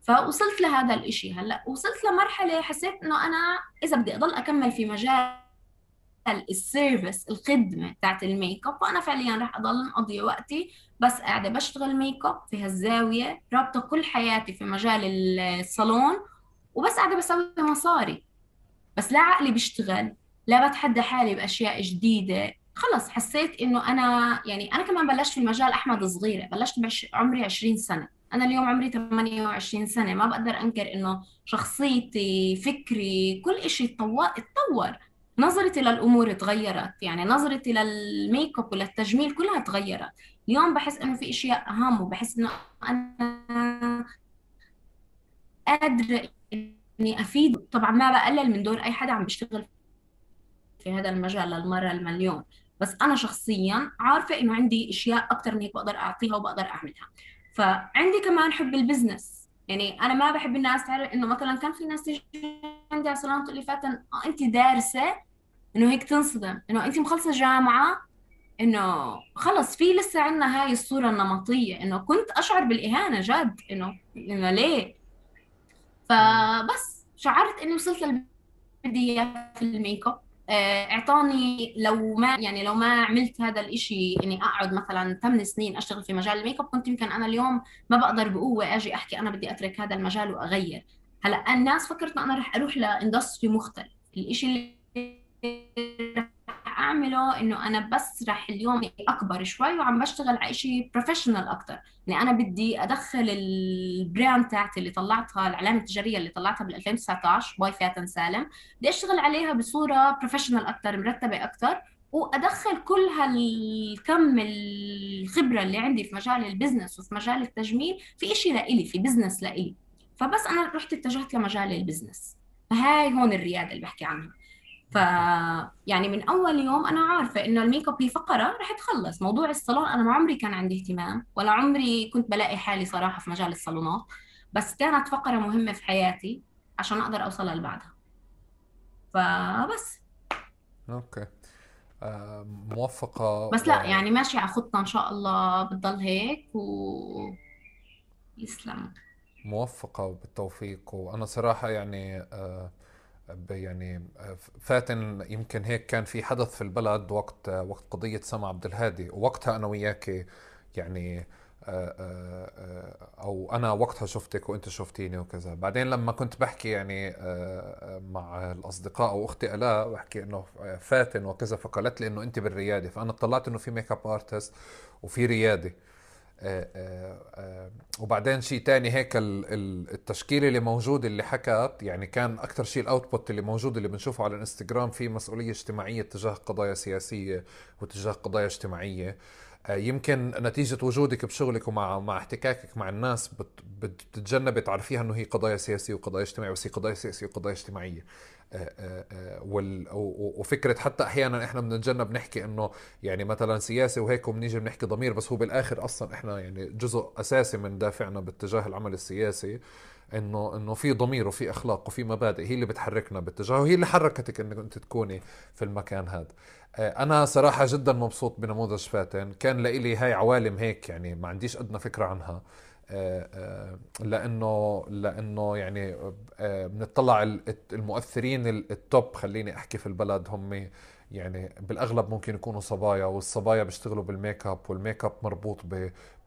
فوصلت لهذا الإشي. هلأ وصلت لمرحلة حسيت إنه أنا إذا بدي أضل أكمل في مجال ال service الخدمة تاعت الميك أب فانا فعليا راح أضل اضيع وقتي بس قاعدة بشتغل ميك اب في هالزاوية رابطة كل حياتي في مجال الصالون وبس قاعدة بسوي مصاري. بس لا عقلي بيشتغل لا بتحدى حالي بأشياء جديدة. خلص حسيت إنه أنا يعني أنا كمان بلشت في المجال أحمد صغيره بلشت بعمري 20 سنة. أنا اليوم عمري 28 سنة. ما بقدر أنكر إنه شخصيتي فكري كل شيء اتطور. نظرتي للأمور تغيرت. يعني نظرتي للميك أب وللتجميل كلها تغيرت. اليوم بحس إنه في إشياء أهم وبحس إنه أنا قادرة إني أفيد. طبعا ما بقلل من دور أي حدا عم بيشتغل في هذا المجال للمرة المليون بس أنا شخصيا عارفة إنه عندي أشياء أكثر من هيك بقدر أعطيها وبقدر أعملها. فعندي كمان حب البزنس. يعني أنا ما بحب الناس تعرف إنه مثلا كان في ناس تيجي عندي على الصالون تقول لي فاتن آه أنت دارسة إنه هيك تنصدم إنه أنت مخلصة جامعة إنه خلص في لسه عندنا هاي الصورة النمطية إنه كنت أشعر بالإهانة جد إنه إنه ليه؟ فبس شعرت إني وصلت اللي بدي اياه في الميك أب. آه، إعطاني لو ما يعني لو ما عملت هذا الإشي إني أقعد مثلا 8 سنين أشتغل في مجال الميك أب كنت يمكن أنا اليوم ما بقدر بقوة أجي أحكي أنا بدي أترك هذا المجال وأغير. هلأ الناس فكرت أنا رح أروح ل industry مختلف. الإشي اللي أعمله إنه أنا بس رح اليوم أكبر شوي وعم بشتغل على شيء professional أكثر يعني أنا بدي أدخل ال brand تاعتي اللي طلعتها العلامه التجارية اللي طلعتها بال 2019 by فاتن سالم بدي أشتغل عليها بصورة professional أكثر مرتبة أكثر وأدخل كل هالكم الخبرة اللي عندي في مجال ال business وفي مجال التجميل في شيء لإلي في business لإلي. فبس أنا رحت اتجهت لمجال ال business فهاي هون الريادة اللي بحكي عنها. ف يعني من أول يوم أنا عارفة إنه الميك أب هي فقرة رح تخلص. موضوع الصالون أنا ما عمري كان عندي اهتمام ولا عمري كنت بلاقي حالي صراحة في مجال الصالونات بس كانت فقرة مهمة في حياتي عشان أقدر أوصل اللي بعدها. فبس. okay. آه موفقة بس لا يعني ماشي على خطة إن شاء الله بتضل هيك و يسلم. موفقة بالتوفيق وأنا صراحة يعني آه يعني فاتن يمكن هيك كان في حدث في البلد وقت وقت قضية سما عبد الهادي. ووقتها أنا وياك يعني آه، آه، آه، أو أنا وقتها شفتك وأنت شفتيني وكذا. بعدين لما كنت بحكي يعني مع الأصدقاء أو أختي الاء بحكي إنه فاتن وكذا فقالت لي إنه أنت بالريادة. فأنا اطلعت إنه في make-up artist وفي ريادة. وبعدين شيء تاني هيك التشكيله اللي موجود اللي حكت يعني كان أكثر شيء الاوتبوت اللي موجود اللي بنشوفه على الإنستغرام في مسؤولية اجتماعية تجاه قضايا سياسية وتجاه قضايا اجتماعية. آه، يمكن نتيجة وجودك بشغلك ومع مع احتكاكك مع الناس بتتجنبي تعرفيها إنه هي قضايا سياسية وقضايا اجتماعية بس هي قضايا سياسية وقضايا اجتماعية. آه، آه، وفكرة حتى أحيانا إحنا بنتجنب نحكي إنه يعني مثلا سياسي وهيك وبنيجي بنحكي ضمير بس هو بالآخر أصلا إحنا يعني جزء أساسي من دافعنا باتجاه العمل السياسي. انه إنه في ضمير وفي أخلاق وفي مبادئ. هي اللي بتحركنا باتجاه وهي اللي حركتك إنك أنت تكوني في المكان هذا آه، أنا صراحة جدا مبسوط بنموذج فاتن. كان لإلي هاي عوالم هيك يعني ما عنديش أدنى فكرة عنها. آه، آه، لأنه لأنه يعني بنطلع المؤثرين ال top خليني أحكي في البلد. هم يعني بالأغلب ممكن يكونوا صبايا والصبايا بيشتغلوا بال make-up وال make-up مربوط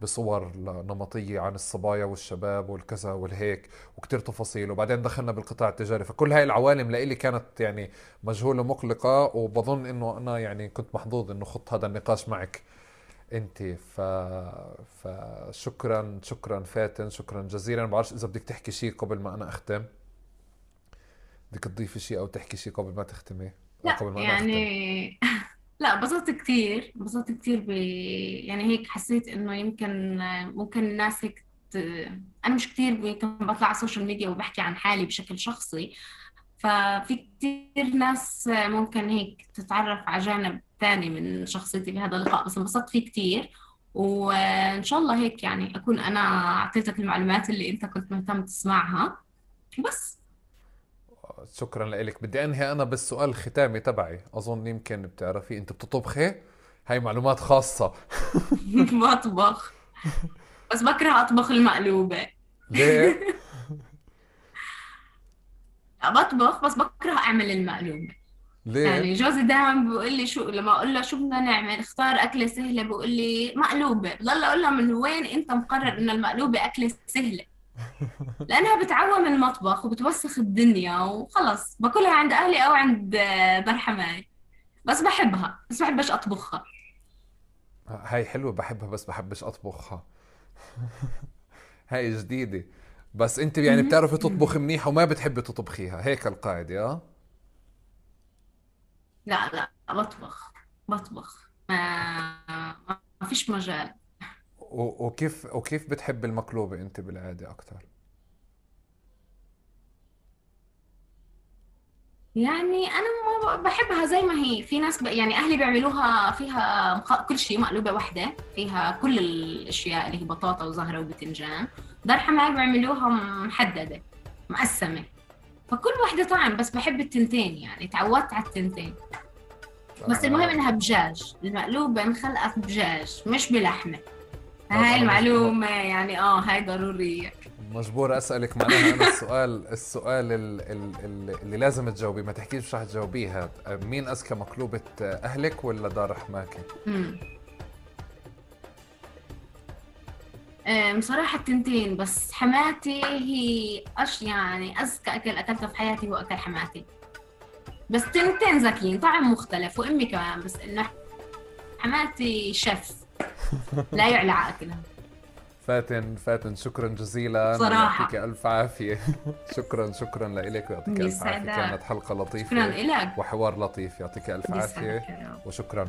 بصور نمطية عن الصبايا والشباب والكذا والهيك وكتير تفاصيل. وبعدين دخلنا بالقطاع التجاري فكل هاي العوالم لإلي كانت يعني مجهولة مقلقة وبظن إنه أنا يعني كنت محظوظ إنه خضت هذا النقاش معك أنت. ف... فشكرا شكرا فاتن شكرا جزيلا. ما بعرفش إذا بدك تحكي شيء قبل ما أنا أختم. بدك تضيفي شيء أو تحكي شيء قبل ما تختمي؟ لا يعني (laughs) لا انبسطت كثير انبسطت كثير ب يعني هيك حسيت إنه يمكن ممكن الناس هيك ت... أنا مش كثير يمكن بطلع على ال social media وبحكي عن حالي بشكل شخصي. ففي كثير ناس ممكن هيك تتعرف على جانب ثاني من شخصيتي بهذا اللقاء بس انبسطت فيه كثير وإن شاء الله هيك يعني أكون أنا أعطيتك المعلومات اللي أنت كنت مهتم تسمعها. بس. شكرا لك بدي أنهي أنا بالسؤال الختامي تبعي. أظن يمكن بتعرفي أنت بتطبخي. هاي معلومات خاصة. (laughs) بطبخ بس بكره أطبخ المقلوبة. ليه؟ (laughs) بطبخ بس بكره أعمل المقلوبة. ليه؟ يعني جوزي دائما بيقول لي شو لما أقول له شو بدنا نعمل اختار أكلة سهلة بيقول لي مقلوبة. بضل أقول له من وين أنت مقرر ان المقلوبة أكلة سهلة؟ لأنها بتعوم المطبخ وبتوسخ الدنيا وخلص باكلها عند أهلي أو عند دار حماي. بس بحبها بس بحبش أطبخها. هاي حلوة بحبها بس بحبش أطبخها. هاي جديدة. بس أنت يعني بتعرفي تطبخ منيح وما بتحبي تطبخيها هيك القاعدة آه؟ لا لا بطبخ بطبخ. ما ما فيش مجال. وكيف وكيف بتحب المقلوبة انت بالعادة أكثر يعني أنا بحبها زي ما هي. في ناس ب... يعني أهلي بيعملوها فيها كل شيء مقلوبة واحدة. فيها كل الأشياء اللي هي بطاطا وزهرة وبتنجان. دار حماي بيعملوها محددة مقسمة. فكل واحدة طعم بس بحب التنتين يعني. تعودت على التنتين. بس المهم إنها بجاج. المقلوبة انخلقت بجاج مش بلحمة. هاي المعلومة يعني آه هاي ضرورية. مجبور أسألك معناها أنا السؤال السؤال اللي, اللي لازم تجاوبيه ما تحكيش مش رح تجاوبيه هذا مين أذكى مقلوبة أهلك ولا دار حماكي؟ بصراحة التنتين بس حماتي هي أش يعني أذكى أكل أكلته في حياتي هو أكل حماتي. بس تنتين ذكيين طعم مختلف وأمي كمان بس إنه حماتي شيف. لا يعلى عاقلها فاتن فاتن شكرا جزيلا. صراحة. يعطيك ألف عافية. (laughs) شكرا شكرا لك ويعطيك ألف عافية. كانت حلقة لطيفة. شكرا لك وحوار لطيف. يعطيك ألف عافية. وشكرا.